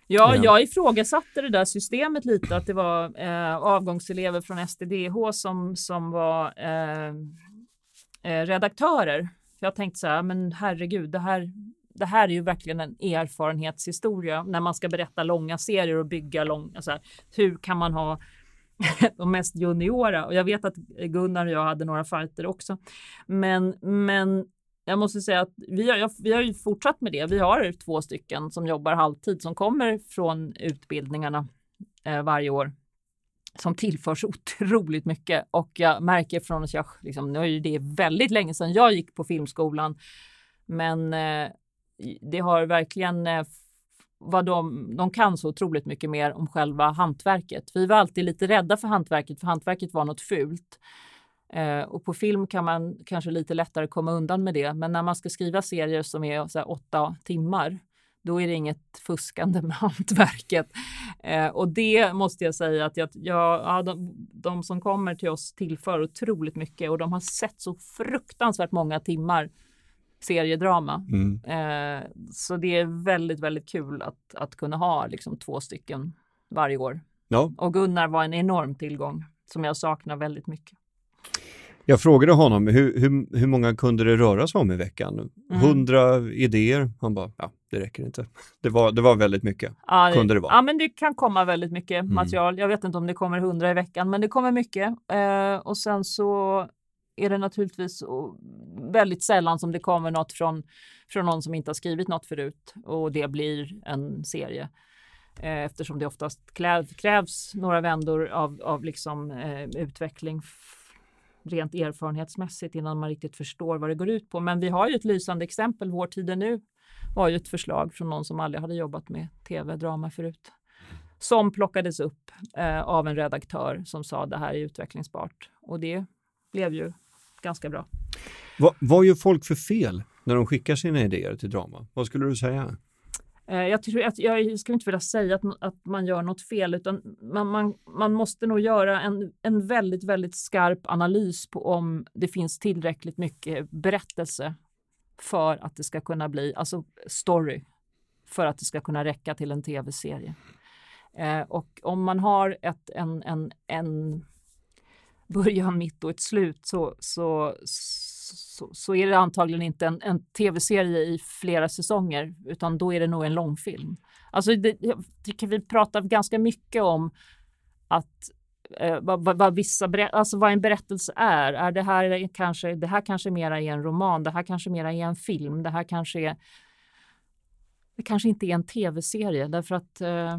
Ja, jag ifrågasatte det där systemet lite, att det var eh, avgångselever från STDH som, som var eh, eh, redaktörer. Jag tänkte så här, men herregud, det här, det här är ju verkligen en erfarenhetshistoria när man ska berätta långa serier och bygga långa, så alltså här, hur kan man ha de mest juniora och jag vet att Gunnar och jag hade några fighter också. Men, men jag måste säga att vi har, vi har ju fortsatt med det. Vi har två stycken som jobbar halvtid som kommer från utbildningarna eh, varje år som tillförs otroligt mycket och jag märker från att jag, liksom, nu är det väldigt länge sedan jag gick på filmskolan, men eh, det har verkligen eh, vad de, de kan så otroligt mycket mer om själva hantverket. Vi var alltid lite rädda för hantverket, för hantverket var något fult. Eh, och på film kan man kanske lite lättare komma undan med det. Men när man ska skriva serier som är så här, åtta timmar, då är det inget fuskande med hantverket. Eh, och det måste jag säga att jag, jag, ja, de, de, som kommer till oss tillför otroligt mycket och de har sett så fruktansvärt många timmar seriedrama. Mm. Eh, så det är väldigt, väldigt kul att, att kunna ha liksom, två stycken varje år. Ja. Och Gunnar var en enorm tillgång som jag saknar väldigt mycket. Jag frågade honom hur, hur, hur många kunde det röra sig om i veckan? Mm. Hundra mm. idéer? Han bara, ja, det räcker inte. Det var, det var väldigt mycket. Ja, kunde det vara. Ja, men det kan komma väldigt mycket mm. material. Jag vet inte om det kommer hundra i veckan, men det kommer mycket. Eh, och sen så är det naturligtvis väldigt sällan som det kommer något från, från någon som inte har skrivit något förut och det blir en serie. Eh, eftersom det oftast krävs några vändor av, av liksom, eh, utveckling rent erfarenhetsmässigt innan man riktigt förstår vad det går ut på. Men vi har ju ett lysande exempel. Vår tid är nu var ju ett förslag från någon som aldrig hade jobbat med tv-drama förut. Som plockades upp eh, av en redaktör som sa det här är utvecklingsbart. Och det blev ju ganska bra. Va, vad gör folk för fel när de skickar sina idéer till drama? Vad skulle du säga? Eh, jag, tror, att, jag skulle inte vilja säga att, att man gör något fel, utan man, man, man måste nog göra en, en väldigt, väldigt skarp analys på om det finns tillräckligt mycket berättelse för att det ska kunna bli, alltså story, för att det ska kunna räcka till en tv-serie. Eh, och om man har ett, en, en, en början, mitt och ett slut så, så, så, så är det antagligen inte en, en tv-serie i flera säsonger, utan då är det nog en långfilm. Alltså det, jag tycker vi pratar ganska mycket om att eh, vad, vad, vissa alltså vad en berättelse är. Är det här kanske, det här kanske mera är en roman, det här kanske mera är en film, det här kanske är det kanske inte är en tv-serie därför att eh,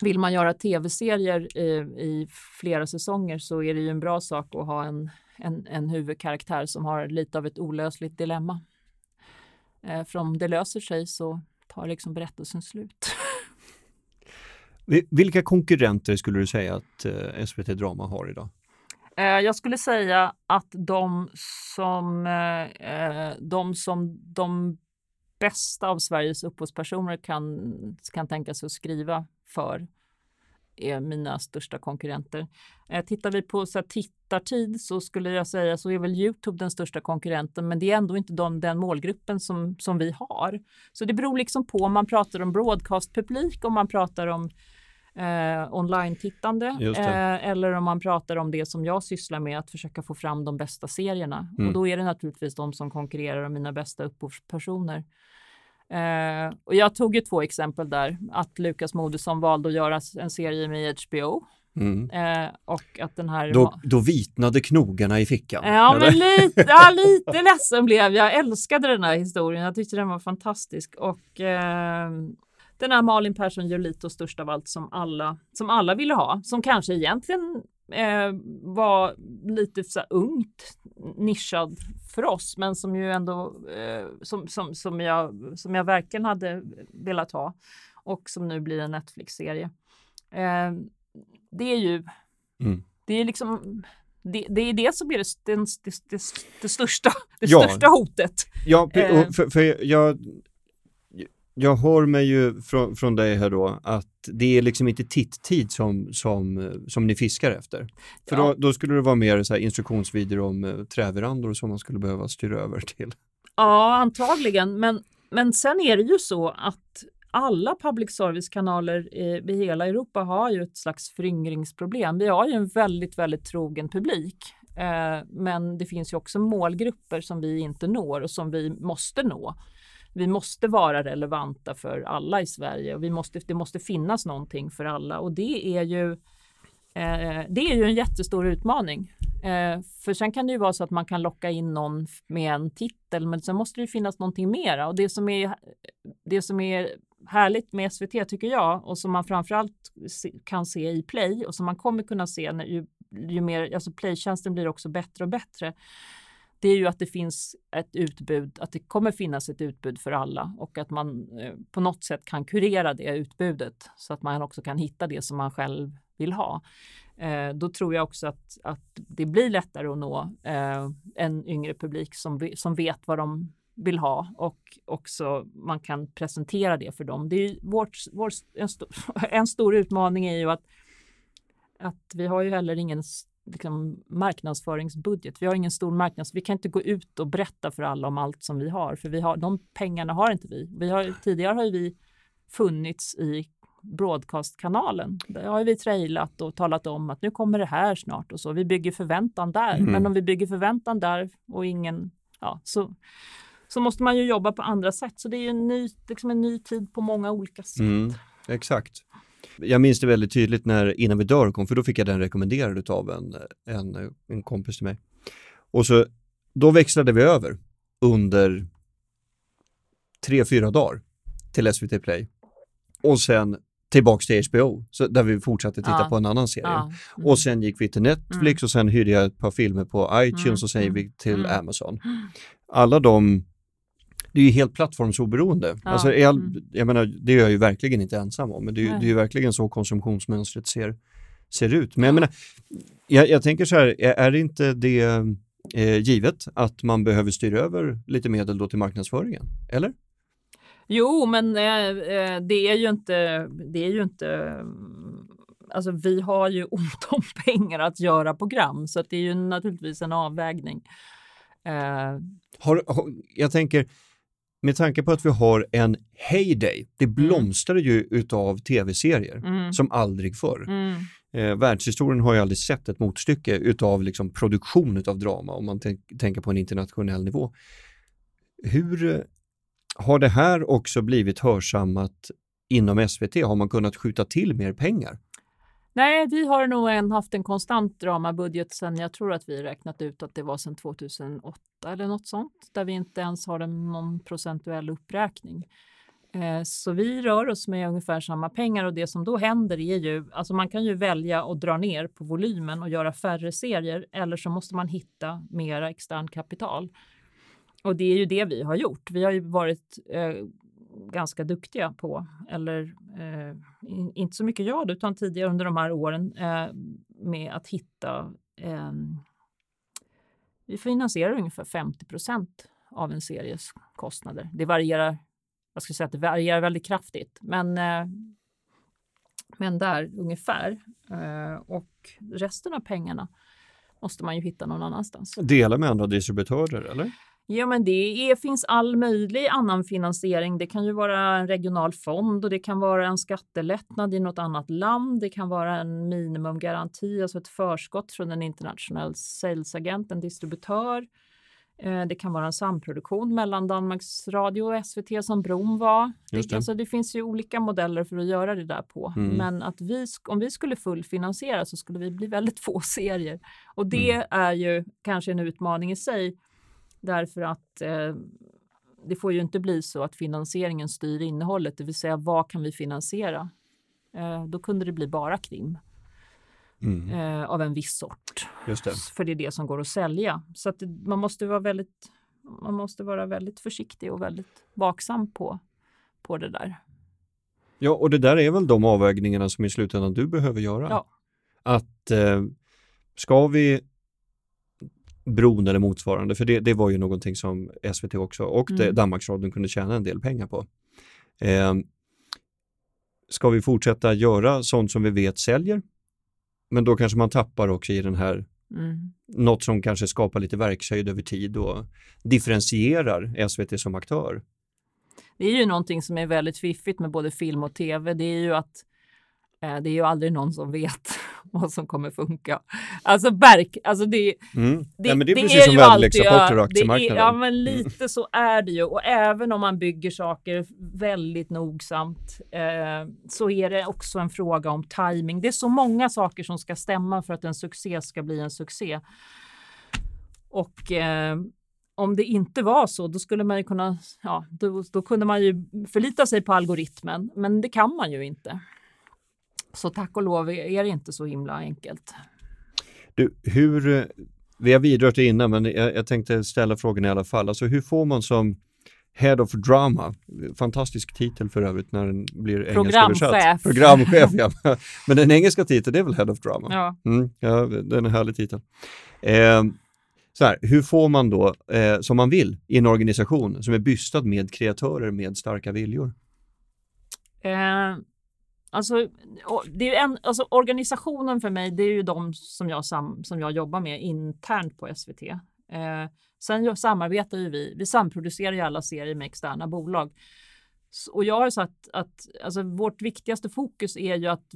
vill man göra tv-serier i, i, flera säsonger så är det ju en bra sak att ha en, en, en huvudkaraktär som har lite av ett olösligt dilemma. Eh, för om det löser sig så tar liksom berättelsen slut. Vilka konkurrenter skulle du säga att eh, SVT Drama har idag? Eh, jag skulle säga att de som, eh, eh, de som de bästa av Sveriges upphovspersoner kan, kan tänka sig att skriva för är mina största konkurrenter. Eh, tittar vi på så här, tittartid så skulle jag säga så är väl Youtube den största konkurrenten, men det är ändå inte de, den målgruppen som, som vi har. Så det beror liksom på om man pratar om broadcast-publik, om man pratar om eh, online-tittande eh, eller om man pratar om det som jag sysslar med, att försöka få fram de bästa serierna. Mm. Och då är det naturligtvis de som konkurrerar om mina bästa upphovspersoner. Eh, och jag tog ju två exempel där, att Lukas Moodysson valde att göra en serie med HBO. Mm. Eh, och att den här... Då, då vitnade knogarna i fickan? Ja, men lite, ja, lite ledsen blev jag. Jag älskade den här historien. Jag tyckte den var fantastisk. Och eh, den här Malin Persson och störst av allt som alla, som alla ville ha. Som kanske egentligen eh, var lite så ungt nischad för oss, men som ju ändå eh, som, som, som, jag, som jag verkligen hade velat ha och som nu blir en Netflix-serie. Eh, det är ju, mm. det är liksom det, det, är det som är det, det, det, det största, det ja. största hotet. Ja, eh. för, för jag, jag hör mig ju från, från dig här då att det är liksom inte titt-tid som, som, som ni fiskar efter. För ja. då, då, skulle det vara mer så här instruktionsvideor om uh, träverandor som man skulle behöva styra över till. Ja, antagligen. Men, men sen är det ju så att alla public service-kanaler i, i hela Europa har ju ett slags föryngringsproblem. Vi har ju en väldigt, väldigt trogen publik. Eh, men det finns ju också målgrupper som vi inte når och som vi måste nå. Vi måste vara relevanta för alla i Sverige och vi måste, det måste finnas någonting för alla och det är ju eh, det är ju en jättestor utmaning. Eh, för sen kan det ju vara så att man kan locka in någon med en titel, men sen måste det ju finnas någonting mera. Och det som är, det som är härligt med SVT tycker jag och som man framförallt kan se i Play och som man kommer kunna se när, ju, ju mer, alltså Playtjänsten blir också bättre och bättre. Det är ju att det finns ett utbud, att det kommer finnas ett utbud för alla och att man eh, på något sätt kan kurera det utbudet så att man också kan hitta det som man själv vill ha. Eh, då tror jag också att, att det blir lättare att nå eh, en yngre publik som, som vet vad de vill ha och också man kan presentera det för dem. Det är vårt, vår, en, stor, en stor utmaning är ju att, att vi har ju heller ingen liksom, marknadsföringsbudget. Vi har ingen stor marknads... Vi kan inte gå ut och berätta för alla om allt som vi har, för vi har, de pengarna har inte vi. vi har, tidigare har vi funnits i broadcastkanalen. Där har vi trailat och talat om att nu kommer det här snart och så. Vi bygger förväntan där. Mm. Men om vi bygger förväntan där och ingen, ja, så, så måste man ju jobba på andra sätt. Så det är ju en ny, liksom en ny tid på många olika sätt. Mm, exakt. Jag minns det väldigt tydligt när Innan vi dör kom, för då fick jag den rekommenderad av en, en, en kompis till mig. Och så, då växlade vi över under tre, fyra dagar till SVT Play. Och sen tillbaks till HBO, så där vi fortsatte titta ja. på en annan serie. Ja. Mm. Och sen gick vi till Netflix mm. och sen hyrde jag ett par filmer på iTunes mm. och sen gick vi till mm. Amazon. Alla de, det är ju helt plattformsoberoende. Ja. Alltså, jag, mm. jag menar, det är jag ju verkligen inte ensam om, men det är, det är ju verkligen så konsumtionsmönstret ser, ser ut. Men jag menar, jag, jag tänker så här, är, det inte det eh, givet att man behöver styra över lite medel då till marknadsföringen? Eller? Jo, men eh, eh, det är ju inte, det är ju inte Alltså vi har ju ont om pengar att göra program så det är ju naturligtvis en avvägning. Eh. Har, har, jag tänker, med tanke på att vi har en heyday, det blomstrar mm. ju utav tv-serier mm. som aldrig förr. Mm. Eh, världshistorien har ju aldrig sett ett motstycke utav liksom produktion av drama om man tänker på en internationell nivå. Hur har det här också blivit hörsammat inom SVT? Har man kunnat skjuta till mer pengar? Nej, vi har nog en, haft en konstant dramabudget sen jag tror att vi räknat ut att det var sedan 2008 eller något sånt, där vi inte ens har en, någon procentuell uppräkning. Eh, så vi rör oss med ungefär samma pengar och det som då händer är ju, alltså man kan ju välja att dra ner på volymen och göra färre serier eller så måste man hitta mera extern kapital. Och det är ju det vi har gjort. Vi har ju varit eh, ganska duktiga på, eller eh, inte så mycket jag utan tidigare under de här åren eh, med att hitta Eh, vi finansierar ungefär 50 procent av en series kostnader. Det varierar, jag skulle säga att det varierar väldigt kraftigt, men, eh, men där ungefär. Eh, och resten av pengarna måste man ju hitta någon annanstans. Dela med andra distributörer, eller? Ja, men det är, finns all möjlig annan finansiering. Det kan ju vara en regional fond och det kan vara en skattelättnad i något annat land. Det kan vara en minimumgaranti, alltså ett förskott från en internationell salesagent, en distributör. Eh, det kan vara en samproduktion mellan Danmarks Radio och SVT som Brom var. Det. Alltså, det finns ju olika modeller för att göra det där på. Mm. Men att vi, om vi skulle fullfinansiera så skulle vi bli väldigt få serier. Och det mm. är ju kanske en utmaning i sig Därför att eh, det får ju inte bli så att finansieringen styr innehållet, det vill säga vad kan vi finansiera? Eh, då kunde det bli bara krim mm. eh, av en viss sort. Just det. För det är det som går att sälja. Så att man måste vara väldigt man måste vara väldigt försiktig och väldigt vaksam på, på det där. Ja, och det där är väl de avvägningarna som i slutändan du behöver göra. Ja. Att eh, ska vi bron eller motsvarande, för det, det var ju någonting som SVT också och mm. Danmarksradion kunde tjäna en del pengar på. Eh, ska vi fortsätta göra sånt som vi vet säljer? Men då kanske man tappar också i den här Mm. Något som kanske skapar lite verkshöjd över tid och differentierar SVT som aktör. det är ju någonting som är väldigt fiffigt med både film och tv. Det är ju att det är ju aldrig någon som vet vad som kommer funka. Alltså verk, alltså det, Mm. det, ja, men det är det precis som ju alltid- väderleksrapporter och det är- aktiemarknaden. Ja, men lite så är det ju. Och även om man bygger saker väldigt nogsamt eh, så är det också en fråga om timing. Det är så många saker som ska stämma för att en succé ska bli en succé. Och eh, om det inte var så, då skulle man ju kunna, ja, då, då kunde man ju förlita sig på algoritmen, men det kan man ju inte. Så tack och lov är det inte så himla enkelt. Du, hur, eh, vi har vidrört det innan, men jag, jag tänkte ställa frågan i alla fall. Alltså hur får man som Head of Drama, fantastisk titel för övrigt när den blir engelsk Programchef. ja. Men den engelska titeln är väl Head of Drama? Ja. Mm, ja, det är en härlig titel. Eh, så här, hur får man då, eh, som man vill, i en organisation som är bystad med kreatörer med starka viljor? Eh, alltså, det är en, alltså, organisationen för mig, det är ju de som jag, sam, som jag jobbar med internt på SVT. Eh, sen samarbetar ju vi, vi samproducerar ju alla serier med externa bolag. Och jag har sagt att alltså, vårt viktigaste fokus är ju att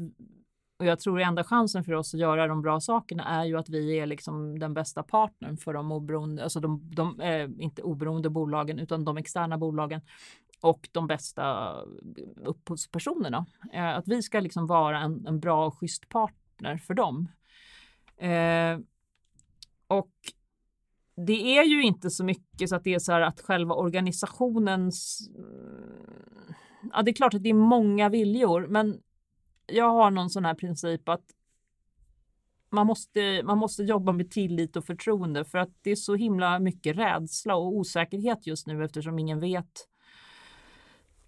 och jag tror enda chansen för oss att göra de bra sakerna är ju att vi är liksom den bästa partnern för de oberoende, alltså de, de eh, inte oberoende bolagen utan de externa bolagen och de bästa eh, upphovspersonerna. Eh, att vi ska liksom vara en, en bra och schysst partner för dem. Eh, och det är ju inte så mycket så att det är så här att själva organisationens... Mm, ja, det är klart att det är många viljor, men jag har någon sån här princip att man måste, man måste jobba med tillit och förtroende för att det är så himla mycket rädsla och osäkerhet just nu eftersom ingen vet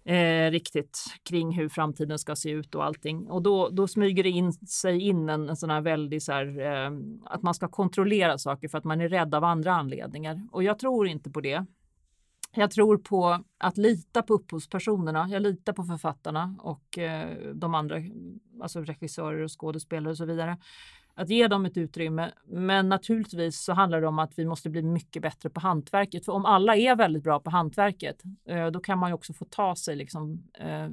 eh, riktigt kring hur framtiden ska se ut och allting. Och då, då smyger det in sig in en, en sån här väldig så här, eh, att man ska kontrollera saker för att man är rädd av andra anledningar. Och jag tror inte på det. Jag tror på att lita på upphovspersonerna. Jag litar på författarna och eh, de andra, alltså regissörer och skådespelare och så vidare. Att ge dem ett utrymme. Men naturligtvis så handlar det om att vi måste bli mycket bättre på hantverket. För om alla är väldigt bra på hantverket, eh, då kan man ju också få ta sig liksom. Eh,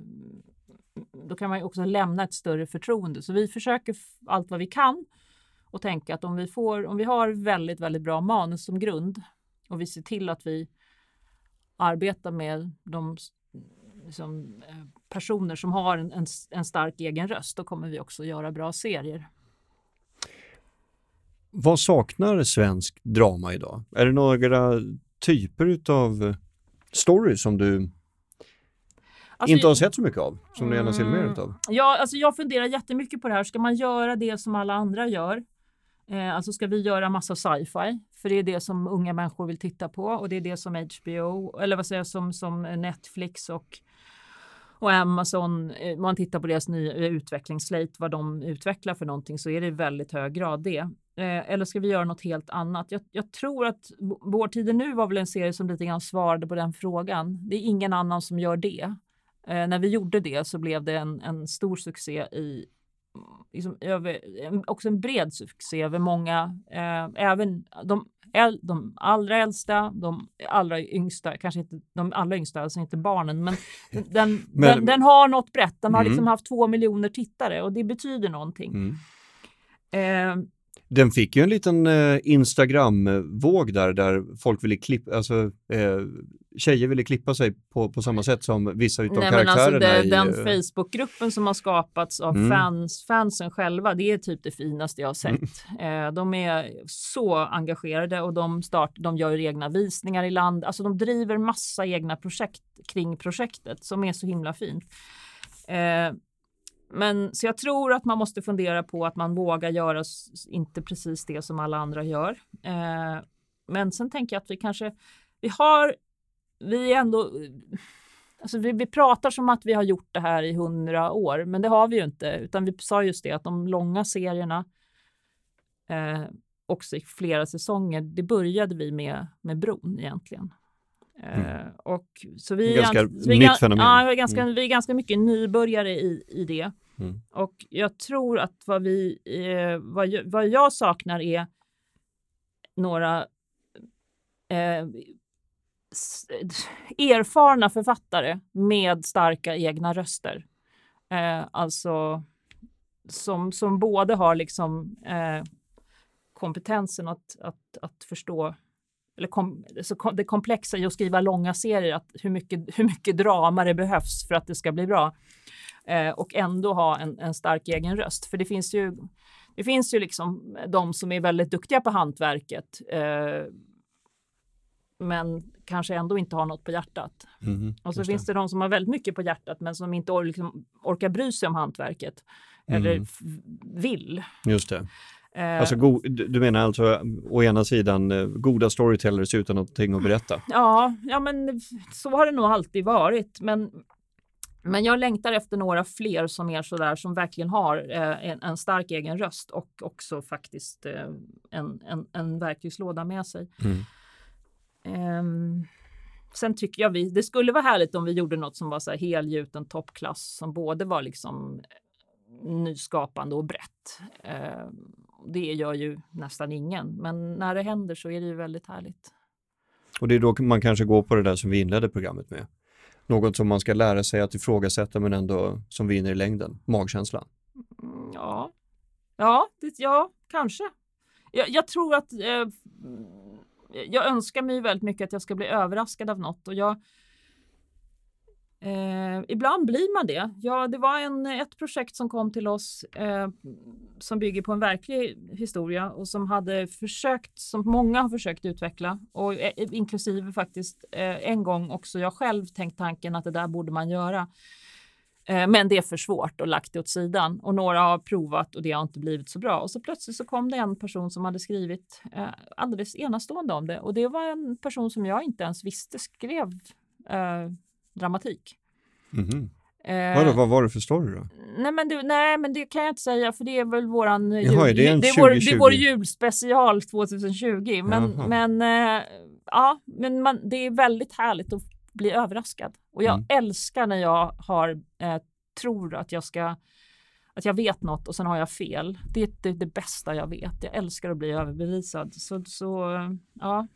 då kan man ju också lämna ett större förtroende. Så vi försöker allt vad vi kan och tänka att om vi får, om vi har väldigt, väldigt bra manus som grund och vi ser till att vi arbetar med de liksom, eh, personer som har en, en, en stark egen röst, då kommer vi också göra bra serier. Vad saknar svensk drama idag? Är det några typer av stories som du Alltså, inte har sett så mycket av, som du gärna ser mer Mm. utav? Ja, alltså jag funderar jättemycket på det här. Ska man göra det som alla andra gör? Eh, alltså ska vi göra massa sci-fi? För det är det som unga människor vill titta på och det är det som HBO, eller vad säger jag, som, som Netflix och och Amazon, eh, om man tittar på deras nya eh, utvecklingsslate, vad de utvecklar för någonting, så är det i väldigt hög grad det. Eh, eller ska vi göra något helt annat? Jag, jag tror att Vår tid är nu var väl en serie som lite grann svarade på den frågan. Det är ingen annan som gör det. Eh, när vi gjorde det så blev det en, en stor succé i liksom, över, också en bred succé över många, eh, även de, äl, de allra äldsta, de allra yngsta, kanske inte de allra yngsta, alltså inte barnen, men den, Men- den, den har något brett. Den har Mm. liksom haft två miljoner tittare och det betyder någonting. Mm. Eh, Den fick ju en liten eh, Instagram-våg där, där folk ville klippa, alltså eh, tjejer ville klippa sig på, på samma sätt som vissa utav Nej, men alltså karaktärerna det, i... den eh, Facebookgruppen som har skapats av Mm. fans, fansen själva, det är typ det finaste jag har sett. Eh, de är så engagerade och de, start, de gör egna visningar i land. Alltså de driver massa egna projekt kring projektet som är så himla fint. Eh, men så jag tror att man måste fundera på att man vågar göra inte precis det som alla andra gör. Eh, men sen tänker jag att vi kanske, vi har, vi är ändå Alltså vi, vi pratar som att vi har gjort det här i hundra år, men det har vi ju inte. Utan vi sa just det att de långa serierna, eh, också i flera säsonger, det började vi med, med bron egentligen. Eh, och så vi, är Ganska gans- vi är nytt gan- fenomen. Ja, vi är ganska, vi är ganska mycket nybörjare i, i det. Mm. Och jag tror att vad, vi, eh, vad, vad jag saknar är några eh, erfarna författare med starka egna röster. Eh, alltså som, som både har liksom eh, kompetensen att, att, att förstå eller kom, så det komplexa i att skriva långa serier, att hur mycket, hur mycket drama det behövs för att det ska bli bra. Eh, och ändå ha en, en stark egen röst. För det finns ju, det finns ju liksom de som är väldigt duktiga på hantverket. Eh, men kanske ändå inte har något på hjärtat. Mm, och så finns det. det de som har väldigt mycket på hjärtat men som inte or liksom orkar bry sig om hantverket. Mm. Eller vill. Just det. Eh, alltså, du menar alltså å ena sidan eh, goda storytellers utan någonting att berätta? Ja, ja men så har det nog alltid varit. Men, men jag längtar efter några fler som är sådär som verkligen har eh, en, en, stark egen röst och också faktiskt eh, en, en, en verktygslåda med sig. Mm. Um, sen tycker jag vi, det skulle vara härligt om vi gjorde något som var så här helgjuten toppklass som både var liksom nyskapande och brett. Uh, det gör ju nästan ingen, men när det händer så är det ju väldigt härligt. Och det är då man kanske går på det där som vi inledde programmet med. Något som man ska lära sig att ifrågasätta men ändå som vinner i längden, magkänslan. Mm, ja, ja, det, ja kanske. Jag, jag tror att eh, jag önskar mig väldigt mycket att jag ska bli överraskad av något och jag Eh, ibland blir man det. Ja, det var en, ett projekt som kom till oss eh, som bygger på en verklig historia och som hade försökt, som många har försökt utveckla och eh, inklusive faktiskt eh, en gång också jag själv tänkt tanken att det där borde man göra. Eh, men det är för svårt och lagt det åt sidan och några har provat och det har inte blivit så bra. Och så plötsligt så kom det en person som hade skrivit eh, alldeles enastående om det och det var en person som jag inte ens visste skrev eh, dramatik. Mm -hmm. Eh, Vadå, vad var det för story då? Nej men, det, nej men det kan jag inte säga för det är väl våran Jaha, jul, det, är det, är vår, det är vår julspecial 2020. Men, men, eh, ja, men man, det är väldigt härligt att bli överraskad. Och jag mm. älskar när jag har, eh, tror att jag ska att jag vet något och sen har jag fel. Det är det, det bästa jag vet. Jag älskar att bli överbevisad. Så, så ja.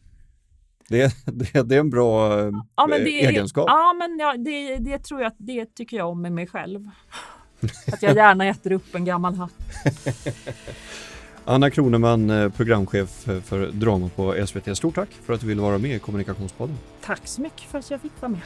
Det, det, det är en bra ja, men det, egenskap. Ja, men ja, det, det tror jag det tycker jag om med mig själv. Att jag gärna äter upp en gammal hatt. Anna Kroneman, eh, programchef för drama på SVT. Stort tack för att du ville vara med i Kommunikationspodden. Tack så mycket för att jag fick vara med.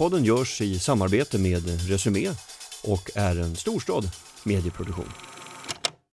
Podden görs i samarbete med Resumé och är en storstad medieproduktion.